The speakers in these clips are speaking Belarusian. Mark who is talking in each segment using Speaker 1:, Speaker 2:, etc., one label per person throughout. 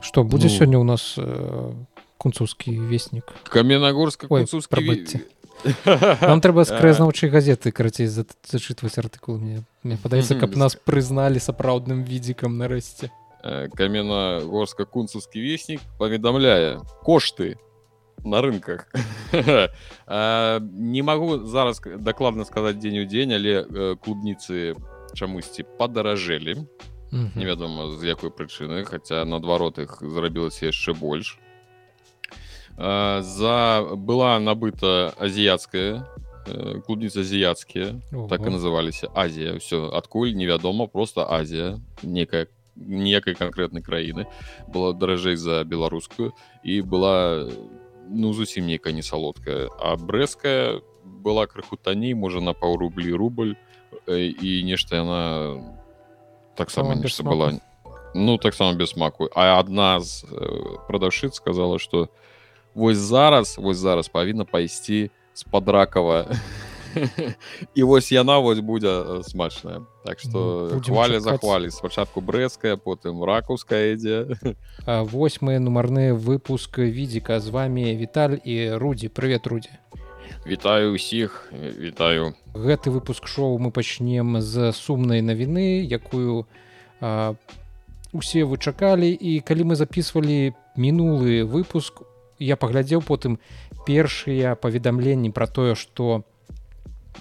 Speaker 1: что будзе ну... сёння у нас э, кунцовскі вестнік
Speaker 2: каменнагорска
Speaker 1: нам трэба скрэзнаўчай газеты карацей зачытваць артыкул мне мне падаецца каб нас прызналі сапраўдным відзікам нарэшце.
Speaker 2: Каменнагорска кунцаўскі вестнік паведамляе кошты на рынках не магу зараз дакладна сказаць дзень у дзень але клубніцы чамусьці падаражэлі невядома з якой прычыны хаця наадварот іх зрабілася яшчэ больш за была набыта азіяцкая клубніца азіяцкія так і называліся Азія ўсё адкуль невядома просто Азія некая ніякай канкрэтнай краіны была даражэй за беларускую і была ну зусім нейкая не салодкая а брэская была крыху танней можа на паў рублі рубль і нешта яна не таксама нешта была. ну таксама без смаку а адна з э, прадаўшыц сказала что вось зараз вось зараз павінна пайсці з-пад ракава і вось яна вось будзе э, смачная. Так что хваля захвалі спачатку брэская потым ракаўская ідзе
Speaker 1: восьмы нумарны выпуск відзіка з вами Віталь і рудзі привет рудзі
Speaker 2: вітаю усіх вітаю.
Speaker 1: Гэты выпуск шоу мы пачнем з сумнай навіны якую а, усе вы чакалі. І калі мы записывалі мінулы выпуск я паглядзеў потым першыя паведамленні про тое что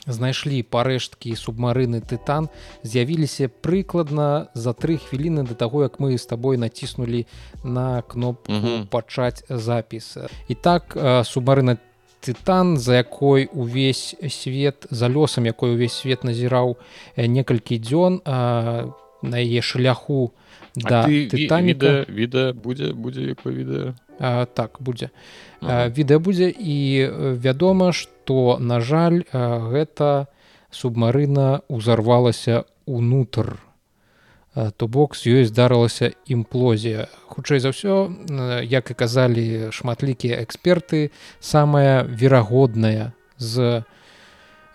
Speaker 1: знайшлі парэшткі субмарыны тытан з'явіліся прыкладна за тры хвіліны до таго як мы з табой націснулі на кнопку пачаць запіс і так субмарына тытан за якой увесь свет за лёсам якой увесь свет назіраў некалькі дзён на яе шляху
Speaker 2: да тытаніда відэа будзе будзе якое відэа?
Speaker 1: Так будзе. Відэа будзе і вядома што на жаль гэта субмарына узарвалася унутр то бок з ёй здарылася імплозія. Хутчэй за ўсё як і казалі шматлікія эксперты самая верагодная з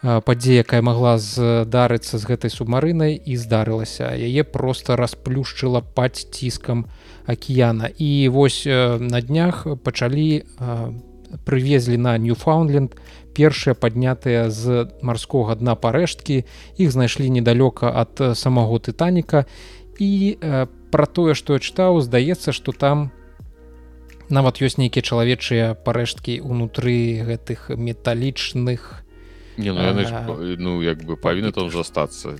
Speaker 1: падзея якая магла здарыцца з гэтай субмарынай і здарылася. Яе просто расплюшчыла пад ціскам акіяна. І вось на днях пачалі прывезлі на ньюфаундленд першыя паднятыя з марскога дна парэшткі. Іх знайшлі недалёка ад самого тытаніка. І э, пра тое што я чытаў здаецца што там нават ёсць нейкія чалавечыя парэшткі унутры гэтых металічных
Speaker 2: не, ну, яны, а, ну як бы павінны там застацца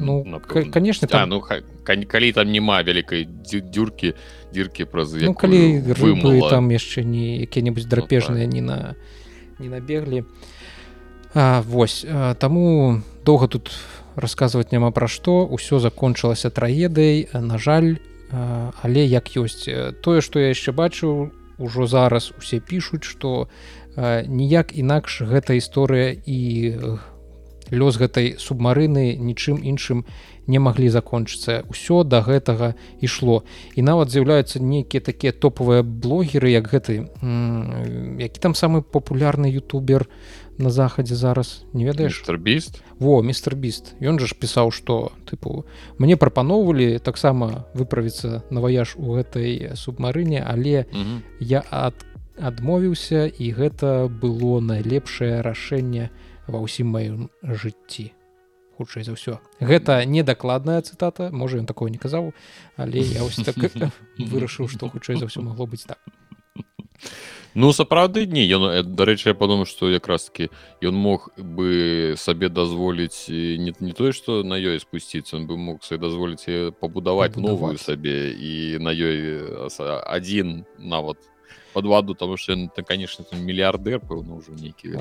Speaker 1: ну конечно там...
Speaker 2: ну калі там няма вялікай дзюркі дзіркі праз
Speaker 1: ну, калі рыбы, там яшчэ не якія-небудзь драпежныя ну, так. не на не набеглі восьось таму доўга тут расказваць няма пра што. Ўсё закончылася трагедай на жаль але як ёсць. Тое што я яшчэ бачыў ужо зараз усе пішуць што ніяк інакш гэта гісторыя і лёс гэтай субмарыны нічым іншым не маглі закончыцца. Ўсё да гэтага ішло. І нават з'яўляюцца нейкія такія топавыя блогеры як гэты які там самы папулярны ютубер на захадзе зараз не ведаеш?
Speaker 2: Біст?
Speaker 1: Во мистер біст. Ён жа ж пісаў что тыпу мне прапаноўвалі таксама выправіцца на ваяж у гэтай субмарыне але -hmm. я ад адмовіўся і гэта было найлепшае рашэнне ва ўсім маім жыцці. Хутчэй за ўсё. Гэта недакладная цытата можа ён такое не казаў але я ось так вырашыў што хутчэй за ўсё магло быць так.
Speaker 2: Ну сапраўды не ён дарэчы я падумаю што якраз таки ён мог бы сабе дазволіць не, не тое што на ёй спусціцца он бы мог сабе дазволіць пабудаваць новую сабе і на ёй адзін нават под ваду тому что это конечно мільярдер пэўна ўжо нейкі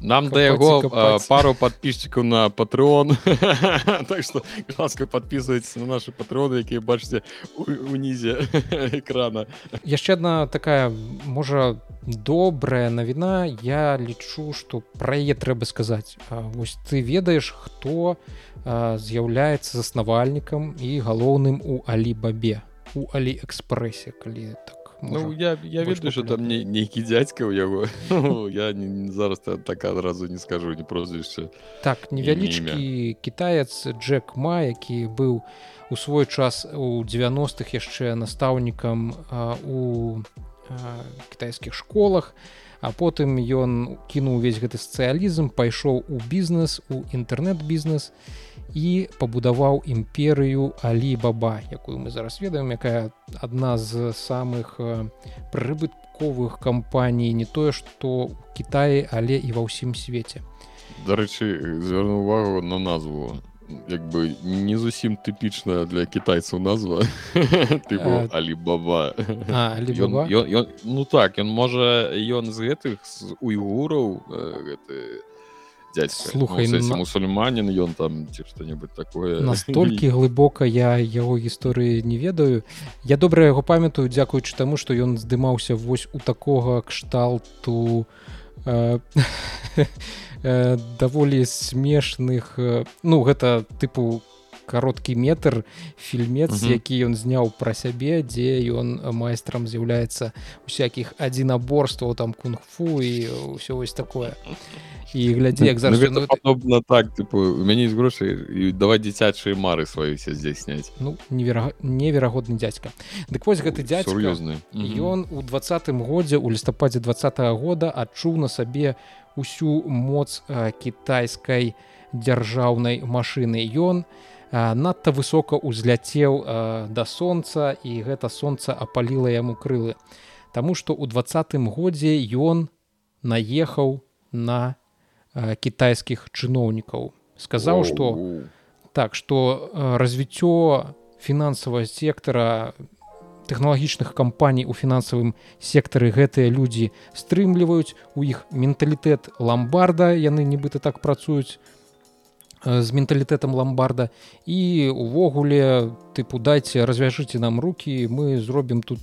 Speaker 2: нам да яго пару подписчикаў на патрон так что ласка подписывайтесь на наши патроны якія бачыце унізе экрана.
Speaker 1: Яшчэ одна такая можа добрая навіна я лічу что пра яе трэба сказаць вось ты ведаеш хто з'яўляецца заснавальнікам і галоўным у алібабе у аліэкспрэсе калі так
Speaker 2: Ну, я, я ведаю что там не, нейкі дзядзька ў яго ну, я не, не, зараз так адразу не скажу не прозвішча
Speaker 1: так невялічкі кітаец Джек ма які быў у свой час у 90-х яшчэ настаўнікам у кітайскіх школах а потым ён кінуў увесь гэты сацыялізм пайшоў у бізнес у інтэрнэт-бізнес і пабудаваў імперыю алі баба якую мы зараз ведаем якая адна з самых прыбытковых кампаній не тое што Кіаі але і ва ўсім свеце.
Speaker 2: Дарэчы звярну увагу на назву як бы не зусім тыпічная для кітайцаў назва. Алібаба. ну так ён можа ён з гэтых з уйгураў гэты
Speaker 1: дядька. слухай
Speaker 2: ну, на... мусульманин ён там ці что-нибудь такое
Speaker 1: настолькі глыбока я яго гісторыі не ведаю. Я добра яго памятаю дзякуючы таму что ён здымаўся вось у такога кшталту э, э, даволі смешных э, ну гэта тыпу кароткі метр фільмец які ён зняў пра сябе дзе ён майстрам з'яўляецца усякіх адзінаборстваў там кунг-фу і ўсё вось такое. І глядзі як зараз
Speaker 2: ну, падобна так тыпу у мяне з грошай і давай дзіцячыя мары свае все здзяйсняць
Speaker 1: ну невера... неверагодны дзядзька дык вось гэты дзядзьёзны ён у двадцатым годзе у лістападзе два года адчуў на сабе усю моц кітайскай дзяржаўнай машыны ён надта высока ўзляцеў да сонца і гэта сонца апаліла яму крылы. Таму што ў двадцатым годзе ён наехаў на кітайскіх чыноўнікаў сказаў что так что развіццё фінансавага сектара тэхналагічных кампаній у фінансавым сектары гэтыя людзі стрымліваюць у іх менталітэт ламбарда яны нібыта так працуюць з менталітэтам ламбарда. І увогуле тыпу дайце развяжыце нам руки мы зробім тут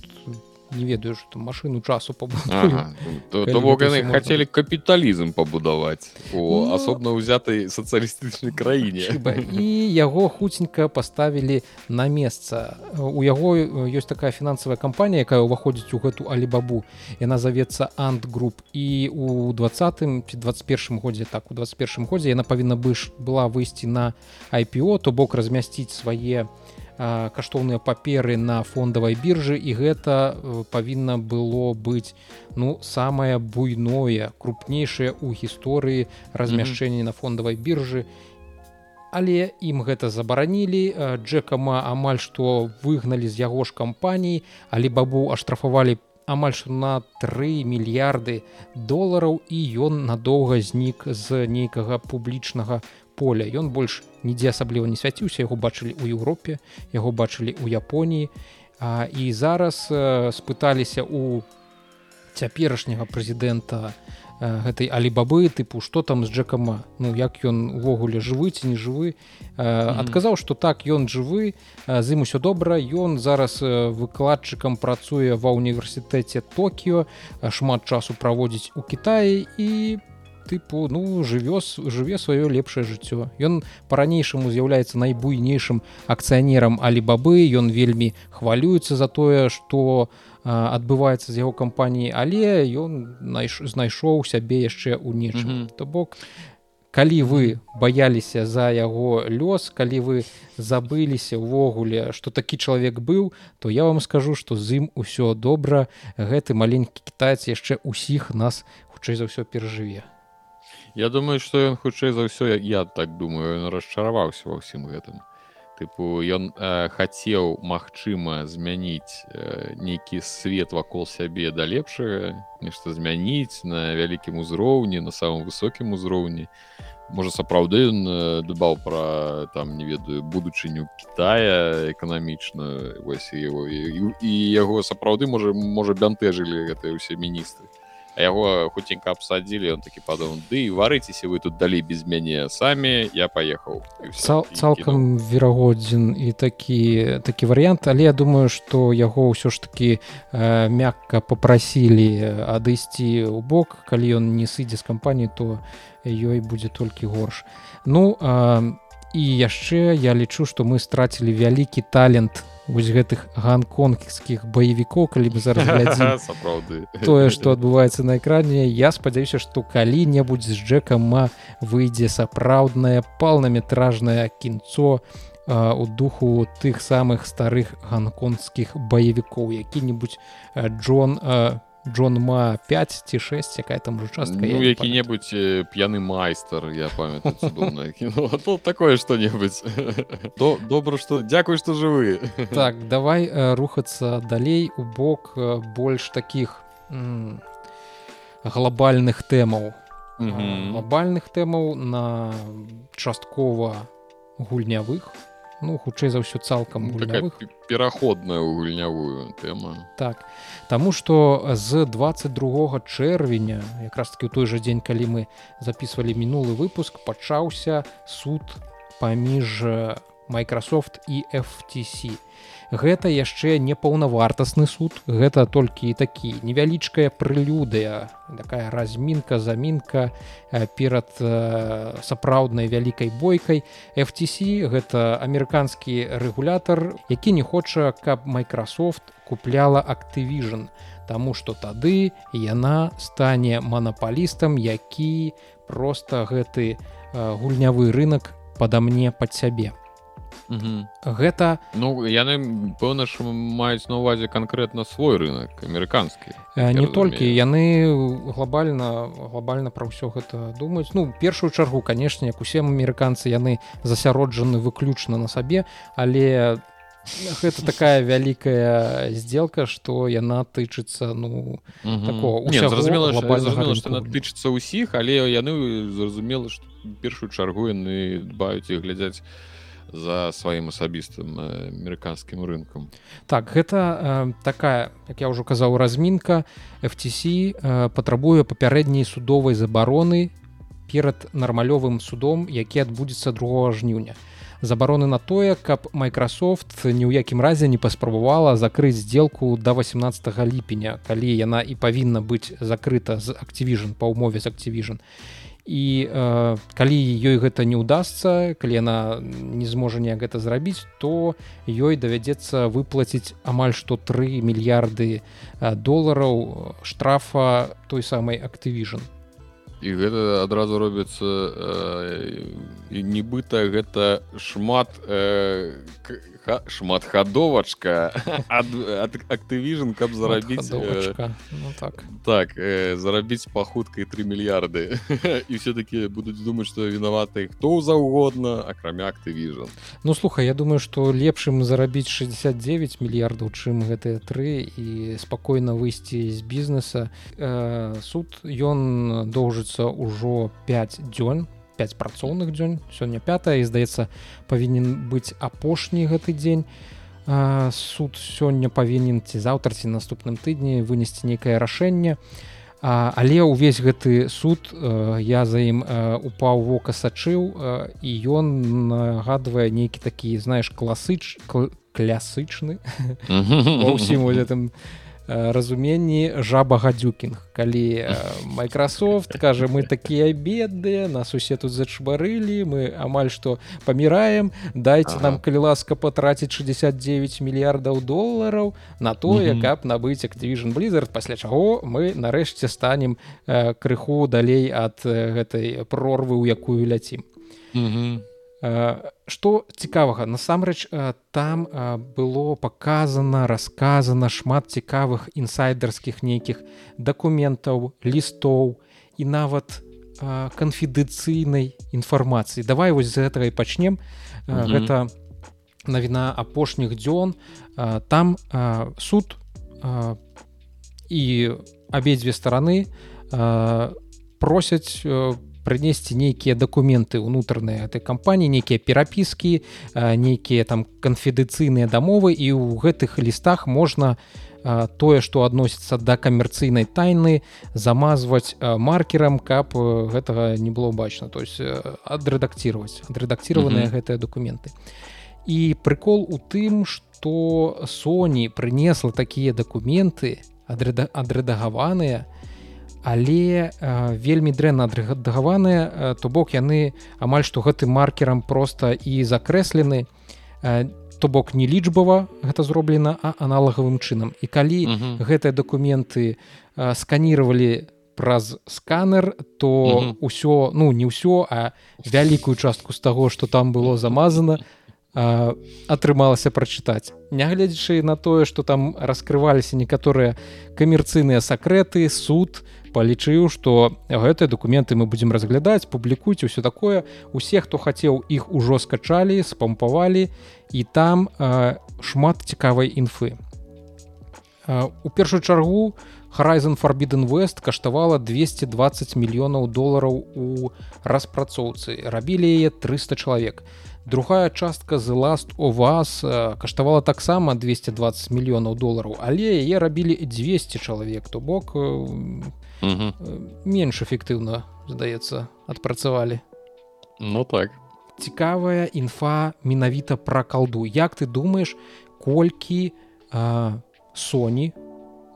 Speaker 1: не ведаю что машину часу
Speaker 2: ага. то, бок яны хацелі капіталізм пабудаваць у ну, асобна ўзятай сацыялістычнай краіне
Speaker 1: і яго хуценька поставілі на месца у яго ёсць такая фінансавая кампанія якая ўваходзіць у гэту алібабу яна завецца антгруп і у двадцатым ці 21 годзе так у 21 годзе яна павінна быш была выйсці на IPO то бок размясціць свае у каштоўныя паперы на фондавай біржы і гэта павінна было быць ну самае буйное крупнейшае ў гісторыі размяшчэння mm -hmm. на фондавай біржы але ім гэта забаранілі джекама амаль што выгналі з яго ж кампаній але бабу аштрафавалі амаль што на 3 мільярды долараў і ён надоўга знік з нейкага публічнага поля ён больш нідзе асабліва не свяціўся яго бачылі ў Еўропе яго бачылі ў Японіі. А, і зараз а, спыталіся у цяперашняга прэзідэнта гэтай алібабы тыпу што там з джекама ну як ён увогуле жывы ці не жывы. Адказаў што так ён жывы з ім усё добра. Ён зараз выкладчыкам працуе ва ўніверсітэце токіо шмат часу праводзіць у Кіаі і тыпу ну жывёс жыве сваё лепшае жыццё ён па-ранейшаму з'яўляецца найбуйнейшым акцыянерам алібабы ён вельмі хвалюецца за тое што адбываецца з яго кампаніі але ён найш... знайшоў сябе яшчэ ў нечым. Mm -hmm. то бок калі вы баяліся за яго лёс калі вы забыліся ўвогуле што такі чалавек быў то я вам скажу што з ім усё добра. Гэты маленькі кітаец яшчэ усіх нас хутчэй за ўсё перажыве
Speaker 2: Я думаю что ён хутчэй за ўсё я так думаю расчараваўся ва ўсім гэтым тыпу ён э, хацеў магчыма змяніць э, нейкі свет вакол сябе да лепшага нешта змяніць на вялікім узроўні на самым высокім узроўні можа сапраўды ён э, дбаў пра там не ведаю будучыню Китая эканамічна вось его і, і яго сапраўды можа можа бянтэжылі гэтыя ўсе міністры яго хуценька абсадзілі он такі падумаў ды варыцеся вы тут далей без мяне самі я паехаў
Speaker 1: Цал, цалкам верагодзін і такі такі варыянт але я думаю что яго ўсё ж таки э, мякка попрасілі адысці ў бок. Калі ён не сыдзе з кампаніі то ёй будзе толькі горш. Ну а, і яшчэ я лічу что мы страцілі вялікі талент вось гэтых ганконгскіх баевікоў калі бы зараз
Speaker 2: сапраўды.
Speaker 1: тое што адбываецца на экране я спадзяюся што калі-небудзь з джекама выйдзе сапраўднае палнаметражнае кінцо у духу тых самых старых ганконгскіх баевікоў. Які-небудзь Джон Джон ма 5 ці 6 якая там уже частка
Speaker 2: ну, які-небудзь п'яны майстар я памятаю ну, такое что-небудзь добра что дзякуй что жывы
Speaker 1: так давай рухацца далей у бок больш таких глобальных тэмаў глобальных тэмаў на часткова гульнявых. у ну хутчэй за ўсё цалкам
Speaker 2: ну, пераходная ў гульнявую тэму
Speaker 1: так Таму што з 22 чэрвеня якраз таки ў той жа дзень калі мы записывалі мінулы выпуск пачаўся суд паміж Microsoft і FTC гэта яшчэ не паўнавартасны суд гэта толькі такі невялічкая прылюдыя такая размінка замінка э, перад э, сапраўднай вялікай бойкай. FTC гэта амерыканскі рэгулятар які не хоча каб Microsoft купляла Activision Таму што тады яна стане манапалістам які просто гэты э, гульнявы рынок падамне пад сябе гэта
Speaker 2: ну яны пэўна ж маюць на увазе канкрэтна свой рынок амерыканскі.
Speaker 1: Не толькі яны глобальна глобальна пра ўсё гэта думаюць. Ну першую чаргу канешне як усе амерыканцы яны засяроджаны выключна на сабе але гэта такая вялікая сделка что яна тычыцца ну
Speaker 2: зразумела тычыцца ўсіх але яны зразумела што першую чаргу яны дбаюць і глядзяць за сваім асабістым амерыканскім рынкам
Speaker 1: так гэта э, такая як я ўжо казаў размінка FTC э, патрабуе папярэдняй судовай забароны перад нармалёвым судом які адбудзецца 2 жніўня забароны на тое каб Microsoft ні ў якім разе не паспрабавала закрыць сделку до 18 ліпеня калі яна і павінна быць закрыта з Activision па ўмове з Activision. і і э, калі ёй гэта не ўдасся калі яна не зможа неяк гэта зрабіць то ёй давядзецца выплаціць амаль што 3 мільярды э, долараў штрафа той самай Activision.
Speaker 2: І гэта адразу робіцца э, нібыта гэта шмат э, шматхадовачка актывіжн каб зарабіць
Speaker 1: э, ну, так.
Speaker 2: так э, зарабіць пахуткай 3 мільярды і все-таки будуць думаць что вінаваты хто заўгодна акрамя актывіжн
Speaker 1: Ну слухай Я думаю что лепшым зарабіць 69 мільярдаў чым гэтыя тры і спакойна выйсці з бізнеса э, суд ён доўжыцца ўжо 5 дзён 5 працоўных дзён сёння 5 і здаецца павінен быць апошні гэты дзень. Суд сёння павінен ці заўтра ці наступным тыдні вынесці нейкае рашэнне. Але ўвесь гэты суд я за ім упаў вока сачыў і ён нагадвае нейкі такі знаеш класыч клясычны. Ўсім гэтым разуменні жаба гадзюкінг. Калі Microsoft кажа мы такія бедныя нас усе тут зачварылі мы амаль што паміраем дайце ага. нам калі ласка патраціць 69 мільярдаў долараў на тое каб набыць Activision Blizzard пасля чаго мы нарэшце станем крыху далей ад гэтай прорвы у якую ляцім Што цікавага? Насамрэч там было паказана расказана шмат цікавых інсайдерскіх нейкіх дакументаў лістоў і нават канфідыцыйнай інфармацыі. Давай вось з гэтага і пачнем. Mm -hmm. гэта навіна апошніх дзён. Там суд і абедзве стараны просяць по прынесці нейкія дакументы унутраныя этой кампаніі нейкія перапіскі нейкія там канфідыцыйныя дамовы і ў гэтых лістах можна тое што адносіцца да камерцыйнай тайны замазваць маркерам каб гэтага не было бачна то есть адрэдакціваць адрэдакціраваныя mm -hmm. гэтыя дакументы і прыкол у тым што Соні прынесла такія дакументы адрэдагаваныя але э, вельмі дрэнна адрыгадагаваныя э, то бок яны амаль што гэтым маркерам проста і закрэслены э, то бок не лічбава гэта зроблена а аналагавым чынам і калі uh -huh. гэтыя дакументы сканировали праз сканер то uh -huh. ўсё ну не ўсё а вялікую частку з таго что там было замазано атрымалася прачытаць нягледзячы на тое что там раскрываліся некаторыя камерцыйныя сакрэты суд палічыў что гэтыя документы мы будзем разглядаць публікуйте ўсё такое. Усе хто хацеў іх ужо скачалі спампавалі і там э, шмат цікавай інфы. Э, у першую чаргу Horizon Forbidden West каштавала 220 мільёнаў долараў у распрацоўцы. Рабілі яе 300 чалавек. а другая частка the last о вас э, каштавала таксама 220 мільёнаў долараў але яе рабілі 200 чалавек то бок угу. менш эфектыўна здаецца адпрацавалі.
Speaker 2: Ну так.
Speaker 1: Цікавая інфа менавіта пра калду. Як ты думаешь колькі Соні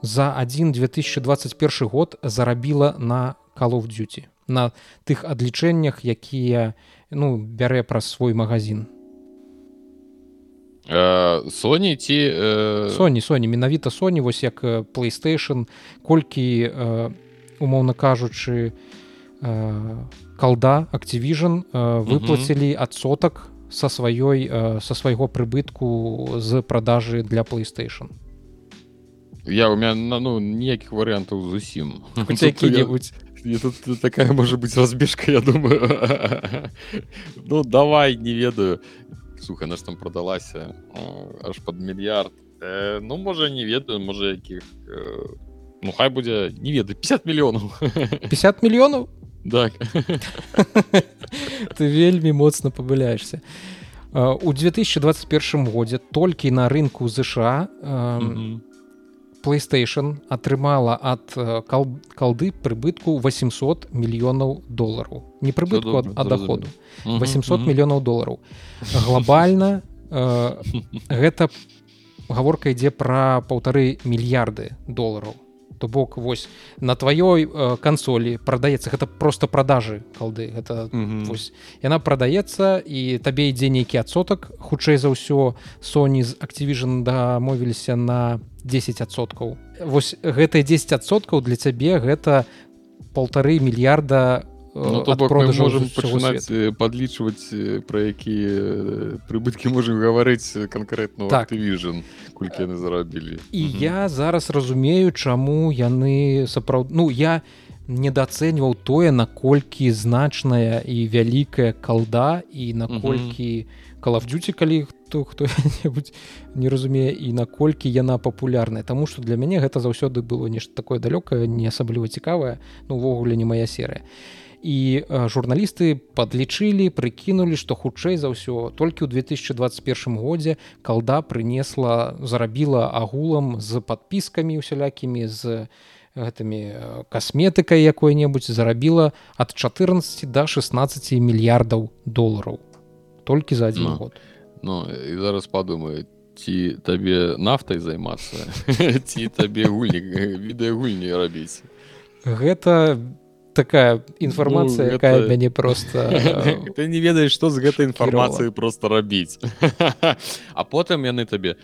Speaker 1: за один 2021 год зарабіла на call of duty на тых адлічэннях якія ну бярэ праз свой магазин
Speaker 2: Соні ці
Speaker 1: Соні Соні менавіта Соні вось як playstation колькі умоўна кажучы калда Activision выплацілі адсотак са сваёй са свайго прыбытку з продажы для playstation.
Speaker 2: Я у меня ну ніякіх варыянтаў зусім.
Speaker 1: Які-небудзь
Speaker 2: тут такая может быть разбежка я думаю. Ну давай не ведаю. Суха наш там продалася аж под мільярд э, ну можа не ведаю можа якіх э, ну хай будзе не ведаю 50 мільёнаў
Speaker 1: 50 мільёнаў
Speaker 2: так
Speaker 1: ты вельмі моцна пабыляешься у 2021 годзе толькі на рынку ЗША PlayStation атрымала ад э, кал калды прыбытку 800 мільёнаў долараў не прыбытку ад, ад доходу. 800 мільёнаў долараў глобальна э, гэта гаворка ідзе пра паўтары мільярды долараў то бок вось на тваёй э, кансолі прадаецца гэта просто продажы калды гэта mm -hmm. вось, яна прадаецца і табе ідзе нейкі адсотак хутчэй за ўсё Sony з Activision дамовіліся на 10соткаў вось гэтыя 10соткаў для цябе гэта полторы мільярда
Speaker 2: ну, можем пачынаць падлічваць пра якія прыбыткі можем гаварыць канкрэтно так. Vision колькі яны зарабілі
Speaker 1: і угу. я зараз разумею чаму яны сапраўд ну я недацэньваў тое наколькі значная і вялікая калда і наколькі калавдзюці калі хто хто-небудзь не разумее і наколькі яна папулярная. Таму што для мяне гэта заўсёды было нешта такое далёкае не асабліва цікавае ну увогуле не моя серыя. і і журналісты падлічылі прыкінулі што хутчэй за ўсё толькі ў 2021 годзе калда прынесла зарабіла агулам з подпіскамі усялякімі з гэтымі касметыкай якой-небудзь зарабіла ад 14 до 16 мільярдаў долараў. Толькі за один ну, год.
Speaker 2: Ну і зараз падумаю ці табе нафтай займацца ці табе гульнік відэагульні рабіць.
Speaker 1: Гэта без такая інфармацыя ну, якая гэта... мяне просто
Speaker 2: ты не ведаеш што з гэтай інфармацыі просто рабіць а потым яны табе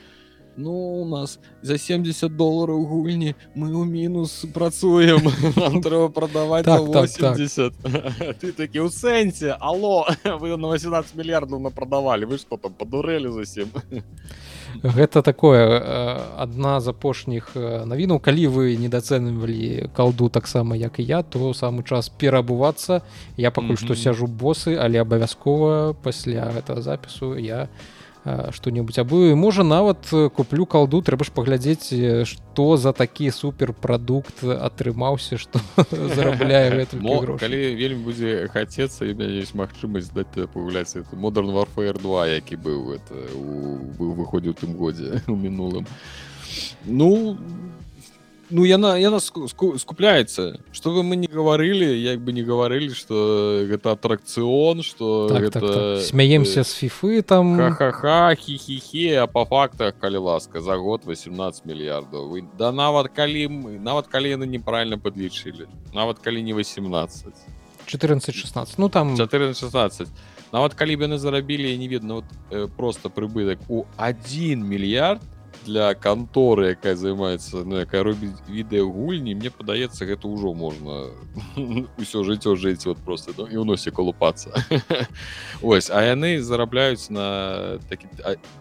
Speaker 2: ну у нас за 70 доллараў гульні мы ў мінус працуем нам трэба прадаваць так, 80 так, так. ты такі ў сэнсе алло вы на 18 мільярдаў на прадавалі вы што там падурэлі зусім
Speaker 1: гэта такое адна з апошніх навінаў калі вы недацэнвалі калду таксама як і я то самы час перабувацца я пакуль што mm -hmm. сяжу босы але абавязкова пасля гэтага запісу я што-небудзь абую можа нават куплю калду трэба ж паглядзець што за такі суперпрадукт атрымаўся што зарабляе
Speaker 2: калі вельмі будзе хацецца і мяне ёсць магчымасць даць пагуляць это модерн варфаер 2 які быў это быў выходзіў тым годзе у мінулым ну ну яна яна скупляецца что вы мы не гаварылі як бы не гаварылі что гэта атракцыон что так, гэта... так,
Speaker 1: так. смяемся с фіфы там.
Speaker 2: ха-ха хі-хі-хі а по фактах калі ласка за год 18 мільярдаў вы да нават калі мы нават калі яны неправильно подлічылі нават калі не 18
Speaker 1: 14 16 ну там
Speaker 2: 14 16 нават калі б яны зарабілі не видно. Вот, э, просто прыбытак у 1 мільярд для канторы якая займаецца ну якая робіць відэагульні мне падаецца гэта ўжо можна ўсё жыццё жыць вот просто ну, і ў носе колупацца ось а яны зарабляюць на такі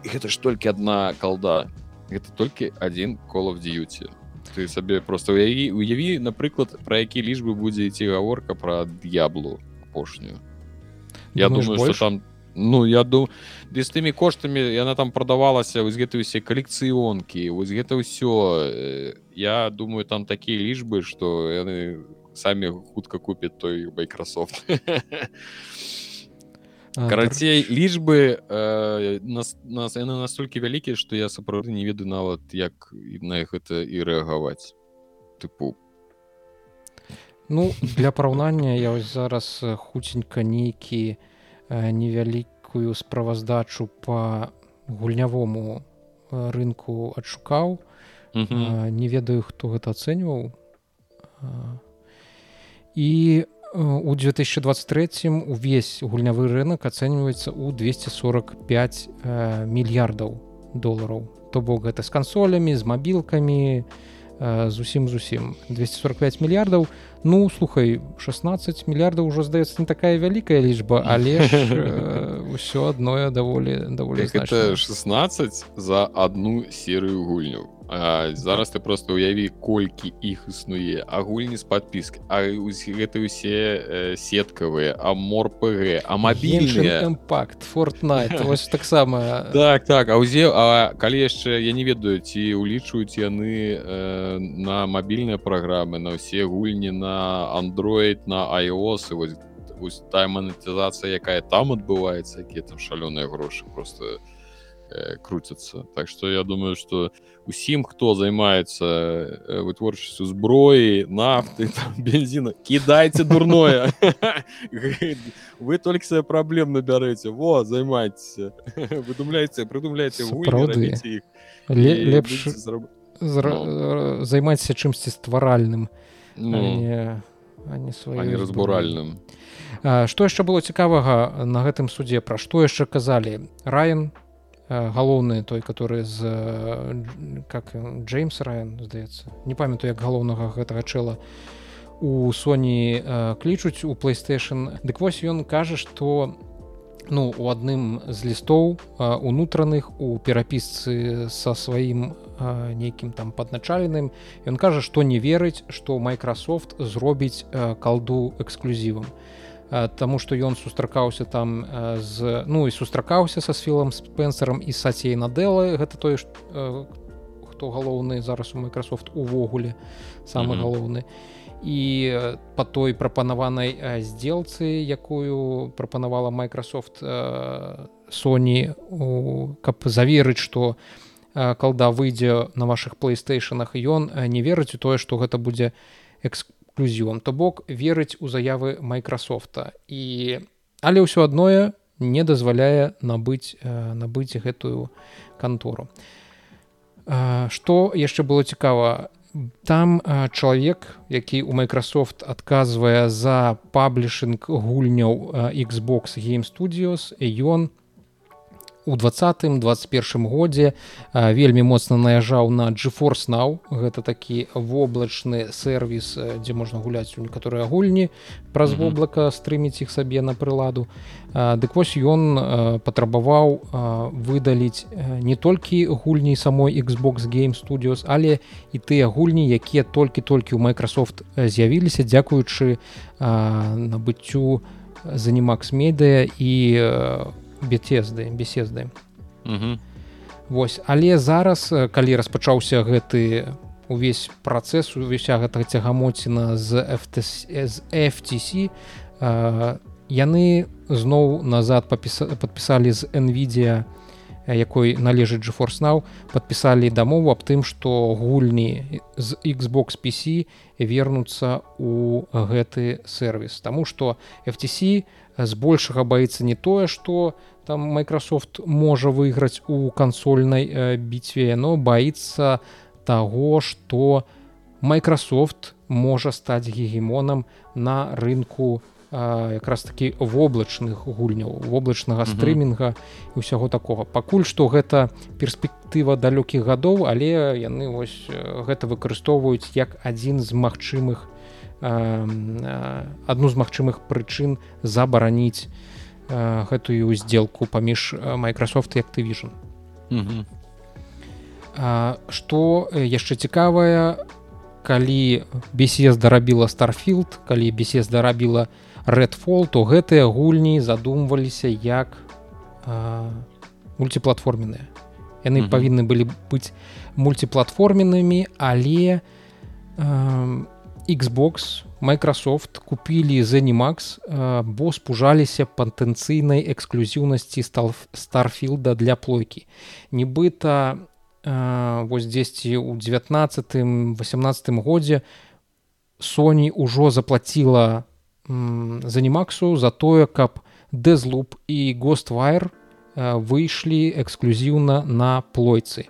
Speaker 2: гэта ж толькі одна калда. Гэта толькі один колов дьюти ты сабе просто уяві уяві напрыклад про які лічбы будзе ісці гаворка про д'яблу апошнюю. Я Думаешь, думаю больш? что там ну я думаю з тымі коштамі яна там прадавалася вось гэты усе калекцыёнкі вось гэта ўсё я думаю там такія лічбы что яны самі хутка купяць той Microsoft. Карацей лічбы э, нас нас яны настолькі вялікія што я сапраўды не ведаю нават як на гэта і рэагаваць тыпу
Speaker 1: ну для параўнання я вось зараз хуценька нейкі невялікую справаздачу по гульнявому рынку адшукаў. Не ведаю хто гэта ацэньваў. І у у 2023 увесь гульнявы рынок ацэньваецца ў 245 э, мільярдаў долараў. То бок гэта з кансолямі з мабілкамі э, зусім зусім. 245 мільярдаў ну слухай 16 мільярдаў ўжо здаецца не такая вялікая лічба але ўсё адное даволі даволі
Speaker 2: 16 за одну серыю гульню А, зараз ты просто уяві колькі іх існуе. Агульні з подпіск А гэта усе э, сеткавыя. А морпг а мабільныя.
Speaker 1: Імпакт фортнайт вось таксама.
Speaker 2: Так так а ўзе А калі яшчэ я не ведаю ці улічваюць яны э, на мабільныя праграмы на ўсе гульні на android на iOS і вось тая манетызацыя якая там адбываецца якія там шалёныя грошы просто э, круцяцца Так што я думаю что усім хто займаецца э, вытворчасцю зброі нафты бензина кідайце дурное. Вы толькі свае праблем набярэце во займайцеся выдумляйце прыдумляйце
Speaker 1: лепш займайцеся чымсьці стваральным ну,
Speaker 2: не разбуральным.
Speaker 1: Што яшчэ было цікавага на гэтым судзе пра што яшчэ казалі? Э, галоўны той который з э, как Джеймс Райан здаецца. Не памятаю як галоўнага гэтага чэла у Sony э, клічуць у playstation. Дык вось ён кажа что ну у адным з лістоў унутраных у перапісцы са сваім нейкім там падначаленым ён кажа што не верыць што Microsoft зробіць калду эксклюзівам. то Таму што ён сустракаўся там з ну і сустракаўся са сфілам спенсером і сацей надэлы гэта тое хто галоўны зараз у Microsoft увогуле самы mm -hmm. галоўны і по той прапанаванай сделцы якую прапанавала Microsoft Sony каб заверыць што калда выйдзе на ваших плейстейшнах ён не верыць у тое што гэта будзе эксклю эксклюзівам то бок верыць у заявы майкрасофта і але ўсё адное не дазваляе набыць э, набыць гэтую кантору што яшчэ было цікава там э, чалавек які у Microsoft адказвае за паблішынг гульняў э, Xbox game Studios ён у у двадцатым 21 годзе вельмі моцна наязджаў на GeForce now. Гэта такі воблачны сервіс дзе можна гуляць у некаторыя гульні праз воблака стрыміць іх сабе на прыладу. Дык вось ён патрабаваў выдаліць не толькі гульні самой Xbox game Studios але і тыя гульні якія толькі-толькі ў Microsoft з'явіліся дзякуючы набыццю занімакс медыа і у бецезды беседы Вось але зараз калі распачаўся гэты увесь працэс увеся гэтага цягамоціна з FTC, з FTC э, яны зноў назад падпісалі з NVIDIA якой належыць GeForce now падпісалі дамову аб тым што гульні з Xbox PC вернуцца у гэты сервіс Таму што FTC збольшага баіцца не тое што у там Microsoft можа выйграць у кансольнай э, бітве но баіцца таго што Microsoft можа стаць гегемонам на рынку якраз такі воблачных гульняў воблачнага стрымінга і ўсяго такога. Пакуль што гэта перспектыва далёкіх гадоў але яны вось гэта выкарыстоўваюць як адзін з магчымых адну з магчымых прычын забараніць гэтую сделку паміж Microsoft і Activision. Што яшчэ цікавая калі бесес дарабіла старфілд калі бесес дарабіла redфол то гэтыя гульні задумваліся як мультиплатформенныя. Яны павінны былі быць мультиплатформеннымі але xbox Microsoft купілі Zenimax бо спужаліся патэнцыйнай эксклюзіўнасці старфілда для плойкі. Нібыта вось дзесьці ў 19 18 годзе Sony ўжо заплаціла занімаксу за тое каб дэзлуп і гостwire выйшлі эксклюзіўна на плойцы.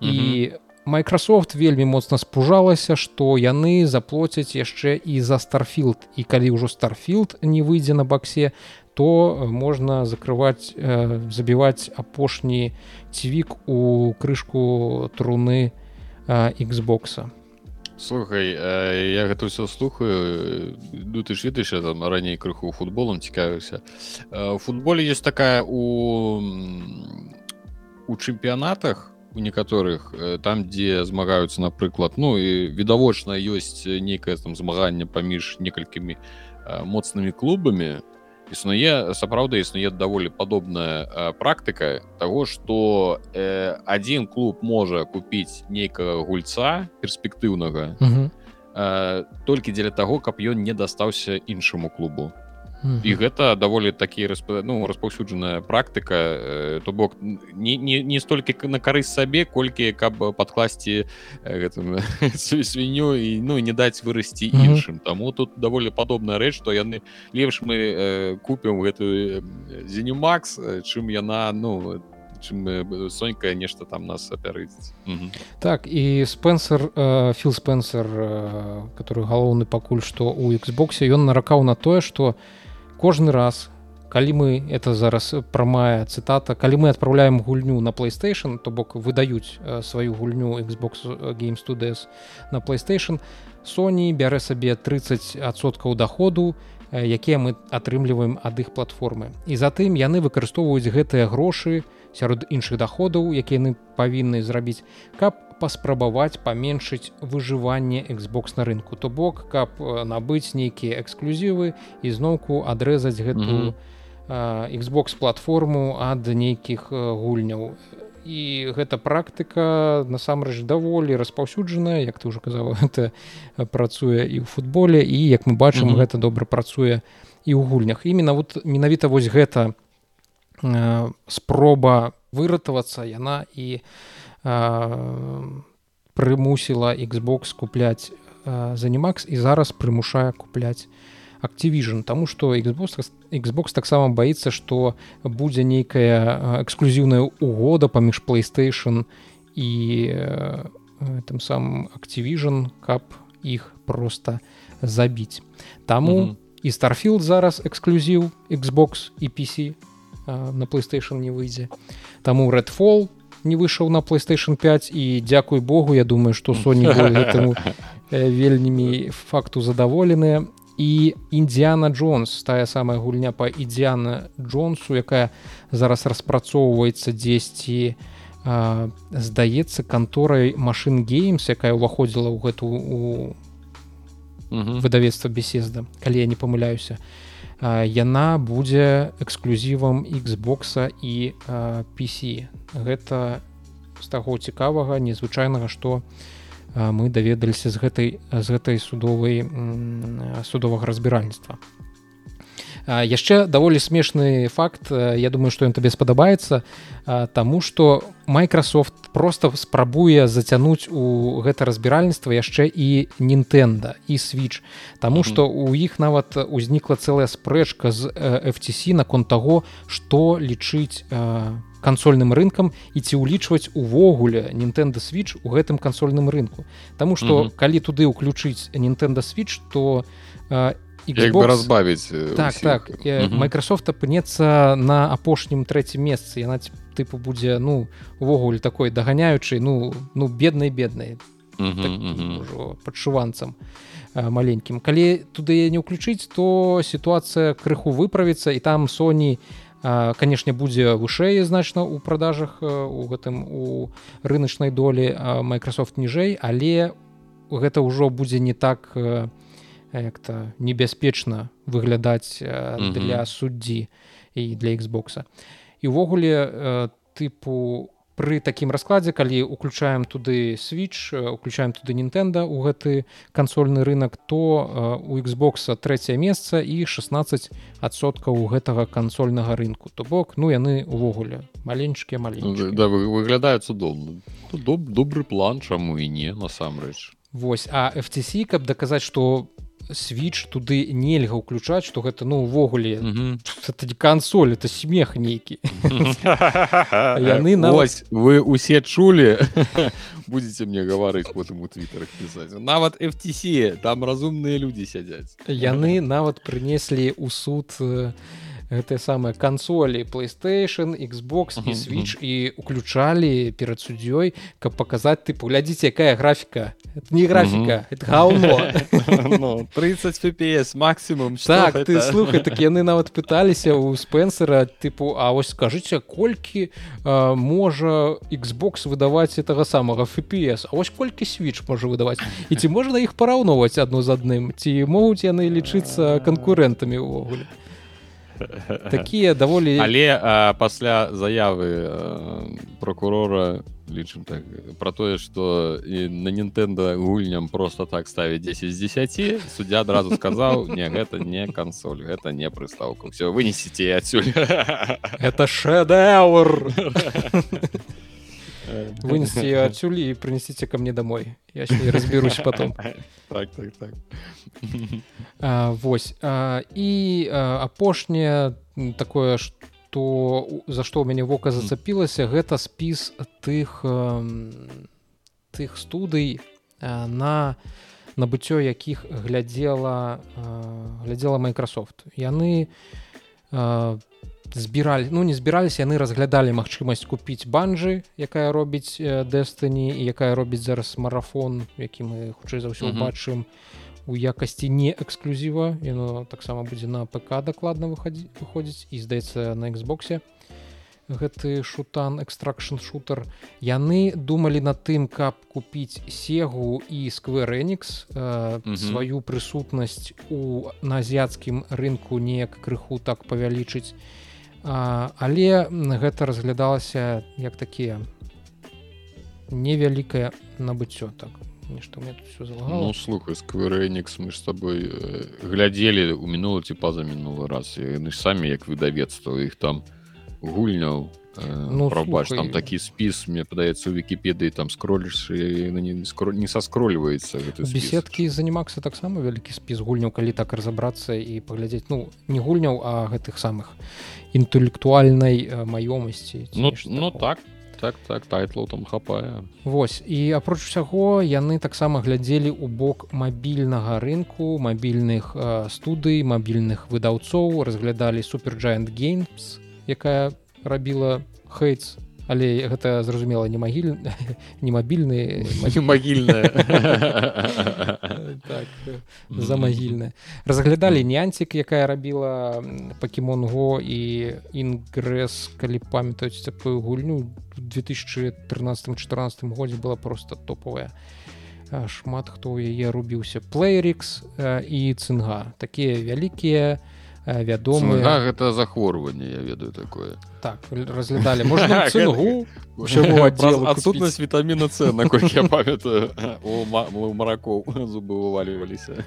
Speaker 1: І Microsoft вельмі моцна спужалася што яны заплоцяць яшчэ і за старфілд і калі ўжо старфілд не выйдзе на баксе то можна закрываць забіваць апошні цівік у крышку труны Xбокса
Speaker 2: слухай я гэта ўсё слухаю. Ну ты ж ведаеш там раней крыху футболом цікавіўся. У футболе есть такая у у чэмпіянатах у некаторых там дзе змагаюцца напрыклад ну і відавочна ёсць нейкае там змаганне паміж некалькімі моцнымі клубамі існуе сапраўды існуе даволі падобная практыка того что э, один клуб можа купіць нейкага гульца перспектыўнага э, толькі дзеля таго каб ён не дастаўся іншаму клубу і гэта даволі такі расп... ну, распаўсюджаная практыка э, то бок не, не, не столькі на карысць сабе колькі каб падкласці гэтым свінню і ну не даць вырасці іншым. Таму тут даволі падобная рэч што яны лепш мы э, купім гэтую зенімакс чым яна ну чым сонька нешта там нас апярыць
Speaker 1: так і спенсер філ спенсер который галоўны пакуль што у Xбосе ён наракаў на тое што у кожны раз калі мы это зараз прамая цытата калі мы адпраўляем гульню на playstation то бок выдаюць сваю гульню xbox game studios на playstation Sony бярэ сабе 30соткаў доходу якія мы атрымліваем ад іх платформы. І затым яны выкарыстоўваюць гэтыя грошы сярод іншых доходаў якія яны павінны зрабіць каб паспрабаваць паменшыць выжыванне Xbox на рынку то бок каб набыць нейкія эксклюзівы і зноўку адрэзаць гэту mm -hmm. Xbox платформу ад нейкіх гульняў і гэта практыка насамрэч даволі распаўсюджаная як ты ўжо казаў это працуе і ў футболе і як мы бачым mm -hmm. гэта добра працуе і ў гульнях іменно вот менавіта вось гэта спроба выратавацца яна і прымусіла Xbox купляць занімакс і зараз прымушае купляць Activision. Таму што Xbox, Xbox таксама баіцца што будзе нейкая эксклюзіўная угода паміж PlayStation і тым самым Activision каб іх просто забіць Таму mm -hmm. і Starfield зараз эксклюзіў Xbox і PC на PlayStation не выйдзе Таму Redfall не выйшаў на playstation 5 і дзякуй Богу я думаю что Sony гэтаму вельмі факту задаволеныя і індзіана Джонс тая самая гульня по ідзіана Джонсу якая зараз распрацоўваецца дзесьці здаецца канторай машин геймс якая ўваходзіла ў гэту у выдавецтва беседа калі я не памыляюся яна будзе эксклюзівам Xбокса і PC гэта з таго цікавага незвычайнага што мы даведаліся з гэтай з гэтай судовай судовага разбіральніцтва яшчэ даволі смешны факт я думаю что ён табе спадабаецца тому что Microsoft просто спрабуе зацянуць у гэта разбіральніцтва яшчэ і Нінтэнда і switch. Таму что у іх нават узнікла цэлая спрэчка з FTC наконт таго што лічыць кансольным рынкам і ці ўлічваць увогуле Nintendo switch у гэтым кансольным рынку. Таму что mm -hmm. калі туды ўключыць Nintendo switch то
Speaker 2: Xbox... разбавіць
Speaker 1: так усіх. так mm -hmm. Microsoft апынецца на апошнім трэцім месцы яна тыпу будзе ну увогуле такой даганяючай ну ну беднай беднай так, -hmm. падшуванцам маленькім калі туды не ўключыць то сітуацыя крыху выправіцца і там Sony не канешне будзе вышэй значна ў продажах у гэтым у рыначнай долі Microsoft ніжэй але гэта ўжо будзе не так як-то небяспечна выглядаць для суддзі і для Xбокса і ўвогуле тыпу у пры такім раскладзе калі уключаем туды switch уключаем туды Нінтэнда у гэты кансольны рынок то у Xбокса трэцяе месца і 16соткаў у гэтага кансольнага рынку. То бок ну яны увогуле маленькія маленькія
Speaker 2: да, выглядаюць цудоўна Доб, добры план чаму і не насамрэч.
Speaker 1: Вось а FTC каб даказаць што switch туды нельга ўключаць что гэта ну увогуле это кансоль это смех нейкі.
Speaker 2: Яны навось вы усе чулі. Будете мне гаварыць потым у твиттерах пісаць. Нават FTC там разумныя людзі сядзяць.
Speaker 1: Яны нават прынеслі у суд у гэтыя самыя кансолі playstation xbox і switch і уключалі перад суддзёй каб паказаць ты паглядзіце якая графіка. Это не графіка это гаўно.
Speaker 2: 30 fps максимум
Speaker 1: так ты слухай так яны нават пыталіся у спенсера тыпу А вось скажыце колькі можа xbox выдаваць этого самага fps А вось колькі switch можа выдаваць? І ці можна іх параўноўваць адно з адным? Ці могуць яны лічыцца канкурэнтамі ўвогуле такія даволі
Speaker 2: але а, пасля заявы прокурора лічым так про тое что на Нтэнда гульням просто так ставіць 10 з 10 суддзя адразу сказаў не гэта не кансоль гэта не прыстаўка все вынесіце адсюль.
Speaker 1: Это шэдэвр вынести адсюль і принесите ко мне домой. Я не разберусь потом.
Speaker 2: Так, так, так.
Speaker 1: А, вось. А, і апошняе такое что за што ў мяне вока зацапілася гэта спіс тых тых студый на набыццё якіх глядзела глядзела Microsoft. Яны збіралі ну не збіраліся яны разглядалі магчымасць купіць банжы якая робіць дэстані і якая робіць зараз марафон які мы хутчэй за ўсё бачым у якасці не эксклюзіва яно таксама будзе на ПК дакладна выходзіць выходзіць і здаецца на Xбосе гэты шутан экстракшн шутер. Яны думалі над тым каб купіць сегу і скверэнікс э, сваю прысутнасць у на азіяцкім рынку неяк крыху так павялічыць а, але гэта разглядалася як такія невялікае набыццё так нешта мне тут
Speaker 2: ну, слухай скверэнікс мы ж с тобой э, глядзелі у мінулы ці па-за мінулы раз яны ж самі як выдавецтва іх там гульняў ну пробач там такі спіс мне падаецца у вкіпедыі там скролліш не скро не саскрольваецца
Speaker 1: беседкі занімакса таксама вялікі спіс гульняў калі так разабрацца і паглядзець ну не гульняў а гэтых самых інтэлектуальнай маёмасці
Speaker 2: ну, ну так так так тайтлаў там хапае
Speaker 1: Вось. І апроч усяго яны таксама глядзелі ў бок мабільнага рынку мабільных студый мабільных выдаўцоў разглядалі суперджайант геймс якая рабіла хейтс але гэта зразумела не магіль не мабільны
Speaker 2: магільная.
Speaker 1: Так, за магільная разглядалі нянцік якая рабіла покемон го і інгрэс калі памятаюць такую гульню 2013-14 годзе была просто топовая. Шмат хто яе рубіўся. Плейрикс і цынга такія вялікія Э, вядомы
Speaker 2: а гэта захворванне я ведаю такое.
Speaker 1: Так разглядалі можна
Speaker 2: адсутнасць вітаміна С наколькі я памятаю. Маракоў зубы вываліваліся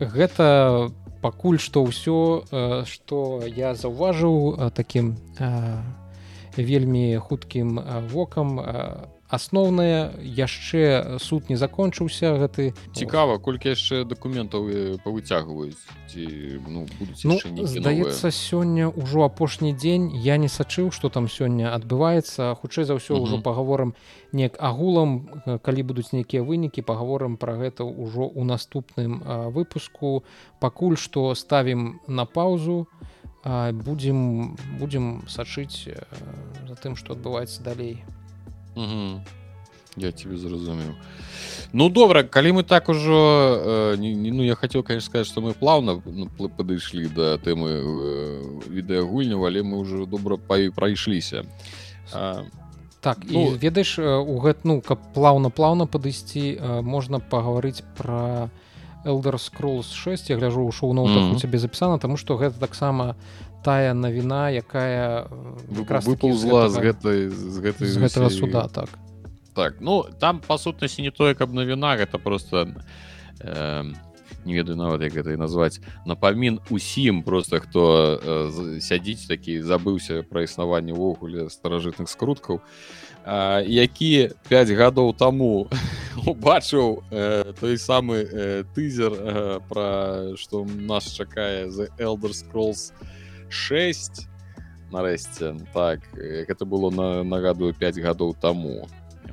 Speaker 1: гэта пакуль што ўсё што я заўважыў такім вельмі хуткім вокам асноўнае яшчэ суд не закончыўся гэты
Speaker 2: цікава колькі яшчэ дакументаў павыцягваюць ці ну,
Speaker 1: ну, здаецца сёння ўжо апошні дзень. Я не сачыў што там сёння адбываецца. Хутчэй за ўсё ўжо паговорам неяк агулам калі будуць нейкія вынікі паговорам пра гэта ўжо ў наступным выпуску. Пакуль што ставім на паўзу будзем будзем сачыць за тым што адбываецца далей
Speaker 2: Угу. Я тебе зразумеў Ну добра калі мы так ужо э, не, ну я хотел конечно сказать что мы плавно ну, падышлі да тэмы э, відэагульняў але мы уже добра прайшліся
Speaker 1: так ну, і ведаеш у гэт ну каб плаўна плаўна падысці можна пагаварыць про элдер scrolls 6 я гляжу у шоу-ноутах mm -hmm. у цябе запісана тому что гэта таксама тая навіна якая
Speaker 2: выпаўзла з гэтай з гэтай
Speaker 1: з гэтага суда так.
Speaker 2: Так ну там па сутнасці не тое каб навіна гэта просто э, не ведаю нават як гэта і назваць напамін усім просто хто э, сядзіць такі забыўся пра існаванне ўвогуле старажытных скруткаў э, які 5 гадоў таму убачыў э, той самы э, тызер э, пра што нас чакае за elder scrolls 6 нарэшце так гэта было на нагадую 5 гадоў таму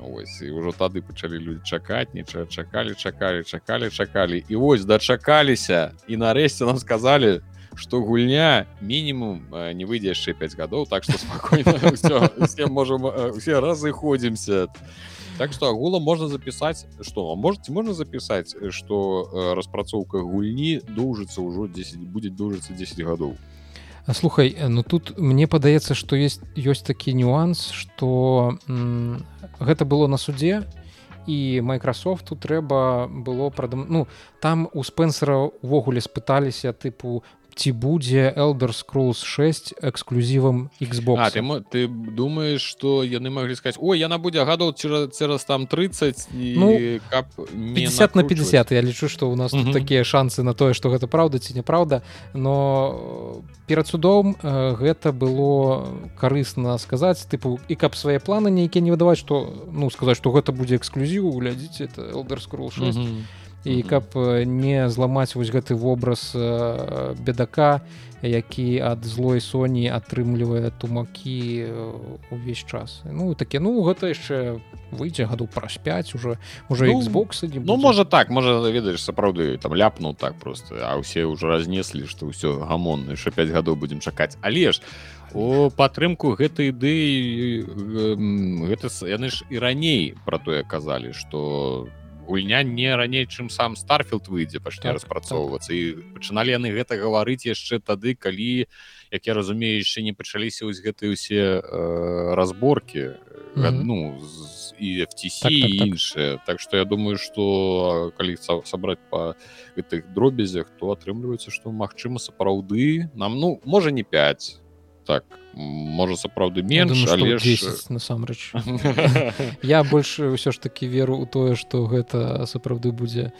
Speaker 2: ось і ўжо тады пачалі людзі чакаць ніча чакалі чакалі чакалі чакалі. І вось дачакаліся і нарэшце нам сказалі что гульня мінімум не выйдзе яшчэ 5 гадоў так что спокойно можем усе разыходзімся. Так что агулам можна запісаць что можете можна запісаць что распрацоўка гульні доўжыцца ўжо 10 будет доўжыцца 10 гадоў
Speaker 1: слухай ну тут мне падаецца что есть ёсць такі нюанс что гэта было на суде і майкрасофту трэба было прадам ну там у спенсера увогуле спыталіся тыпу ці будзе elder scrolls 6 эксклюзівам xbox
Speaker 2: а, ты, ты думаешь что яны могли сказать ой яна будзе гадоў цераз, там 30 і
Speaker 1: ну, кап 50 на 50 я лічу что у нас такія шансы на тое что гэта праўда ці неправда но перад судом э, гэта было карысна сказаць тыпу і каб свае планы нейкія не выдаваць что ну сказаць что гэта будзе эксклюзіву глядзіце это elder scroll 6 mm -hmm і каб не зламаць вось гэты вобраз бедака які ад злой соні атрымлівае тумакі увесь час. Ну такі ну гэта яшчэ выйдзе гаду праз 5 уже уже ну, Xbox
Speaker 2: ну можа так. Можа ведаеш сапраўды там ляпнуў так просто а ўсе ўжо разнеслі што ўсё гамон яшчэ 5 гадоў будзем чакаць. Але ж у падтрымку гэтай ідэі гэта яны ж і раней про тое казалі что там гульня не раней чым сам старфілд выйдзе пачне так, распрацоўвацца так. і пачыналі яны гэта гаварыць яшчэ тады калі як я разумею яшчэ не пачаліся вось гэтыя ўсе э, разборки mm -hmm. ну з, і FTC так, так, так. іншыя так што я думаю что калі сабраць по гэтых дробязях то атрымліваецца што магчыма сапраўды нам ну можа не 5 так можа сапраўды менш але
Speaker 1: насамрэч. Я больше ўсё ж таки веру у тое что гэта сапраўды будзе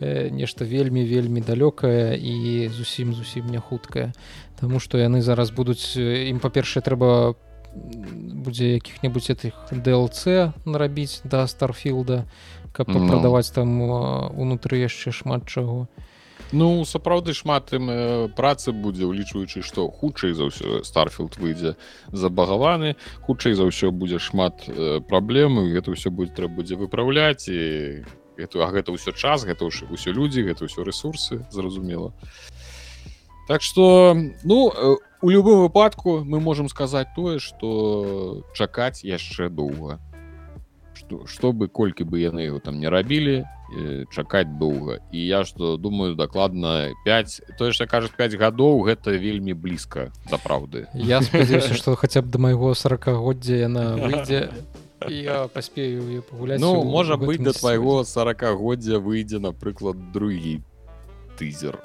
Speaker 1: э, нешта вельмі вельмі далёкае і зусім зусім не хуткае. Таму что яны зараз будуць ім па-першае трэба будзе якіх-небудзь этих DLC нарабіць да старфілда каб ну. прадаваць там унутры яшчэ шмат чаго. і
Speaker 2: Ну сапраўды шмат ім э, працы будзе ўлічваючы што хутчэй за ўсё старфілд выйдзе забагаваны хутчэй за ўсё будзе шмат э, праблемы гэта ўсё будзе трэба будзе выпраўляць і гэту а гэта ўсё час гэта ўжо ўсё людзі гэта ўсё ресурсы зразумела. Так што ну э, у любым выпадку мы можемм сказаць тое што чакаць яшчэ доўга чтобы колькі бы яны его там не рабілі чакаць доўга і я что думаю дакладна 5 тое что кажуць 5 гадоў гэта вельмі блізка да праўды
Speaker 1: я спадзяюся что хаця б да майго 40годдзя яна выйдзе я паспею пагуляць
Speaker 2: ну можа быть да твайго 40годдзя выйдзе напрыклад другі тызер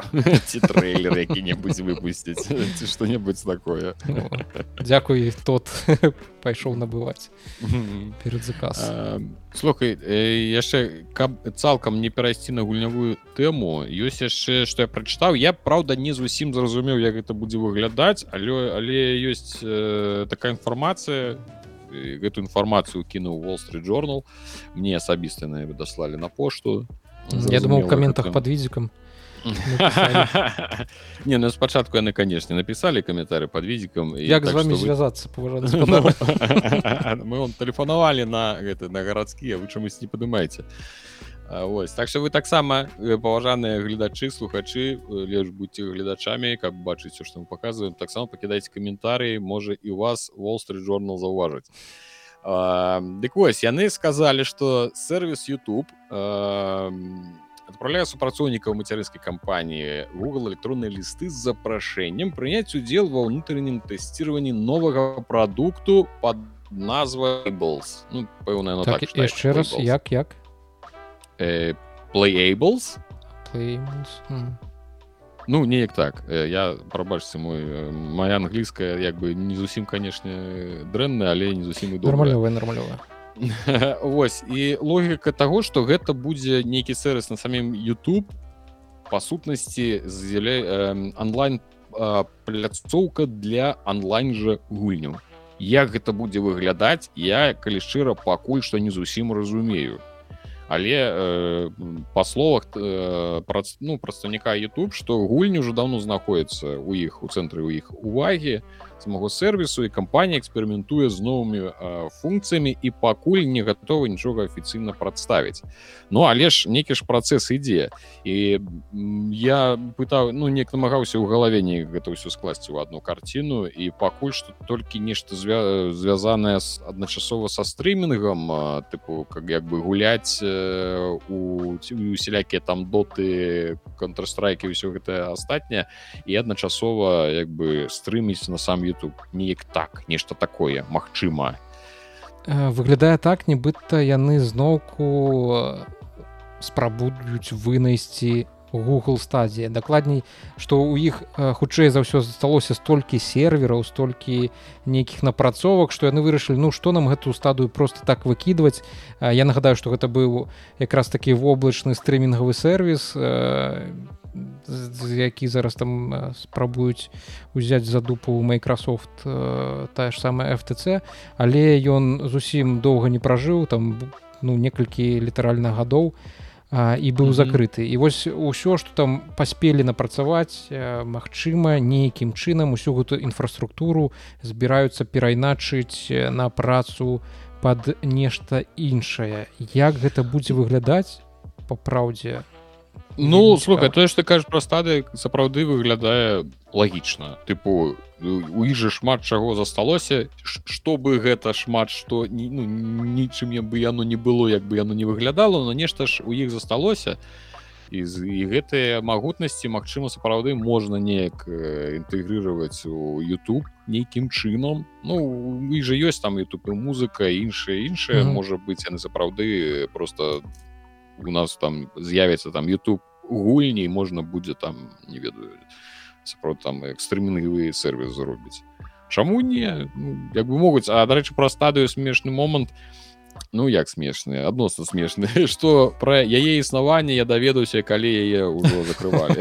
Speaker 2: ці трейлер які-небудзь выпусціць ці что-небудзь такое.
Speaker 1: Дякуй тот пайшоў набываць перед заказ.
Speaker 2: Слухай яшчэ каб цалкам не перайсці на гульнявую тэму ёсць яшчэ што я прачытаў я праўда не зусім зразумеў як гэта будзе выглядаць але але ёсць такая інфармацыя гэту інфармацыю кінуў wall street journal. Мне асабіста на даслалі на пошту
Speaker 1: я думаў у каментах под відзікам
Speaker 2: не ну спачатку яны канешне напісалі каментары под відзікам
Speaker 1: як так, з вами звязацца
Speaker 2: мы он тэлефанавалі на гэты на гарадскія вы чамусь не падымаеце Вось так что вы таксама паважаныя гледачы слухачы леш будьце гледачамі каб бачыць што мы показываем. Таксама пакідайце каментарыі можа і вас wall street journal заўважыць дык вось яны сказалі что сервис youtube адпраўляе супрацоўнікаў мацярынскай кампаніі google электронныя лісты з запрашэннем прыняць удзел ва ўнутраным тэсціраванні новага прадукту под назвай balls ну, пэўна
Speaker 1: так, так, яшчэ раз як як?
Speaker 2: Э, playables? Ну неяк так. Я прабачце мой моя англійская як бы не зусім канешне дрэнная але не зусім і
Speaker 1: нормалёвая нормалёва
Speaker 2: Вось і логіка таго што гэта будзе нейкі сервис на самім YouTube па сутнасці з'яля онлайн пляцоўка для онлайн жа гульняў. Як гэта будзе выглядаць я калі шчыра пакуль што не зусім разумею. Але э, па словах э, пра, ну прадстаўніка YouTube што гульні ўжо даўно знаходіцца у іх у цэнтры у іх увагі самого сервісу і кампанія эксперыментуе з новымі э, функцыямі і пакуль не гатова нічога афіцыйна прадставіць. Ну але ж нейкі ж працэс ідзе. І я пытаў ну неяк намагаўся ў галаве не гэта ўсё скласці ў одну карціну і пакуль што толькі нешта звя звязанае з адначасова са стрымінгам тыпу как як бы гуляць у усялякія там доты контрстрайки ўсё гэта астатняе і адначасова як бы стрыміць на сам YouTube неяк так нешта такое Мачыма
Speaker 1: выглядае так нібыта яны зноўку спрабуюць вынайсці Google стадія дакладней што ў іх хутчэй за ўсё засталося столькі сервераў столькі нейкіх напрацовак што яны вырашылі ну што нам гэтую стадыю просто так выкідваць. Я нагадаю што гэта быў якраз такі воблачны стрымінгавы сервис які зараз там спрабуюць узяць за дупу Microsoft тая ж самая FTC але ён зусім доўга не пражыў там ну некалькі літаральна гадоў і быў mm -hmm. закрыты і вось усё што там паспелі напрацаваць Мачыма нейкім чынам усю гэту інфраструктуру збіраюцца перайначыць на працу под нешта іншае як гэта будзе выглядаць по праўдзе
Speaker 2: ну слухай тое что кажаш пра стады сапраўды выглядае лагічна тыпу у іх жа шмат чаго засталося чтобы гэта шмат что ну, нічым бы яно не было як бы яно не выглядало но нешта ж у іх засталося. І, і гэтыя магутнасці Мачыма сапраўды можна неяк інтэгрировать у YouTube нейкім чынам Ну і же ёсць там youtube музыка іншая іншая mm -hmm. можа быть яны сапраўды просто у нас там з'явіцца там YouTube гульней можна будзе там не ведаю сапрот там экстрэмінгавы сервис зробіць Чаму не? Ну, як бы могуць а дарэчы пра стадыю смешны момант ну як смешныя адносна смешныя што пра яе існаванне я даведаўся калі яе ўжо закрывалі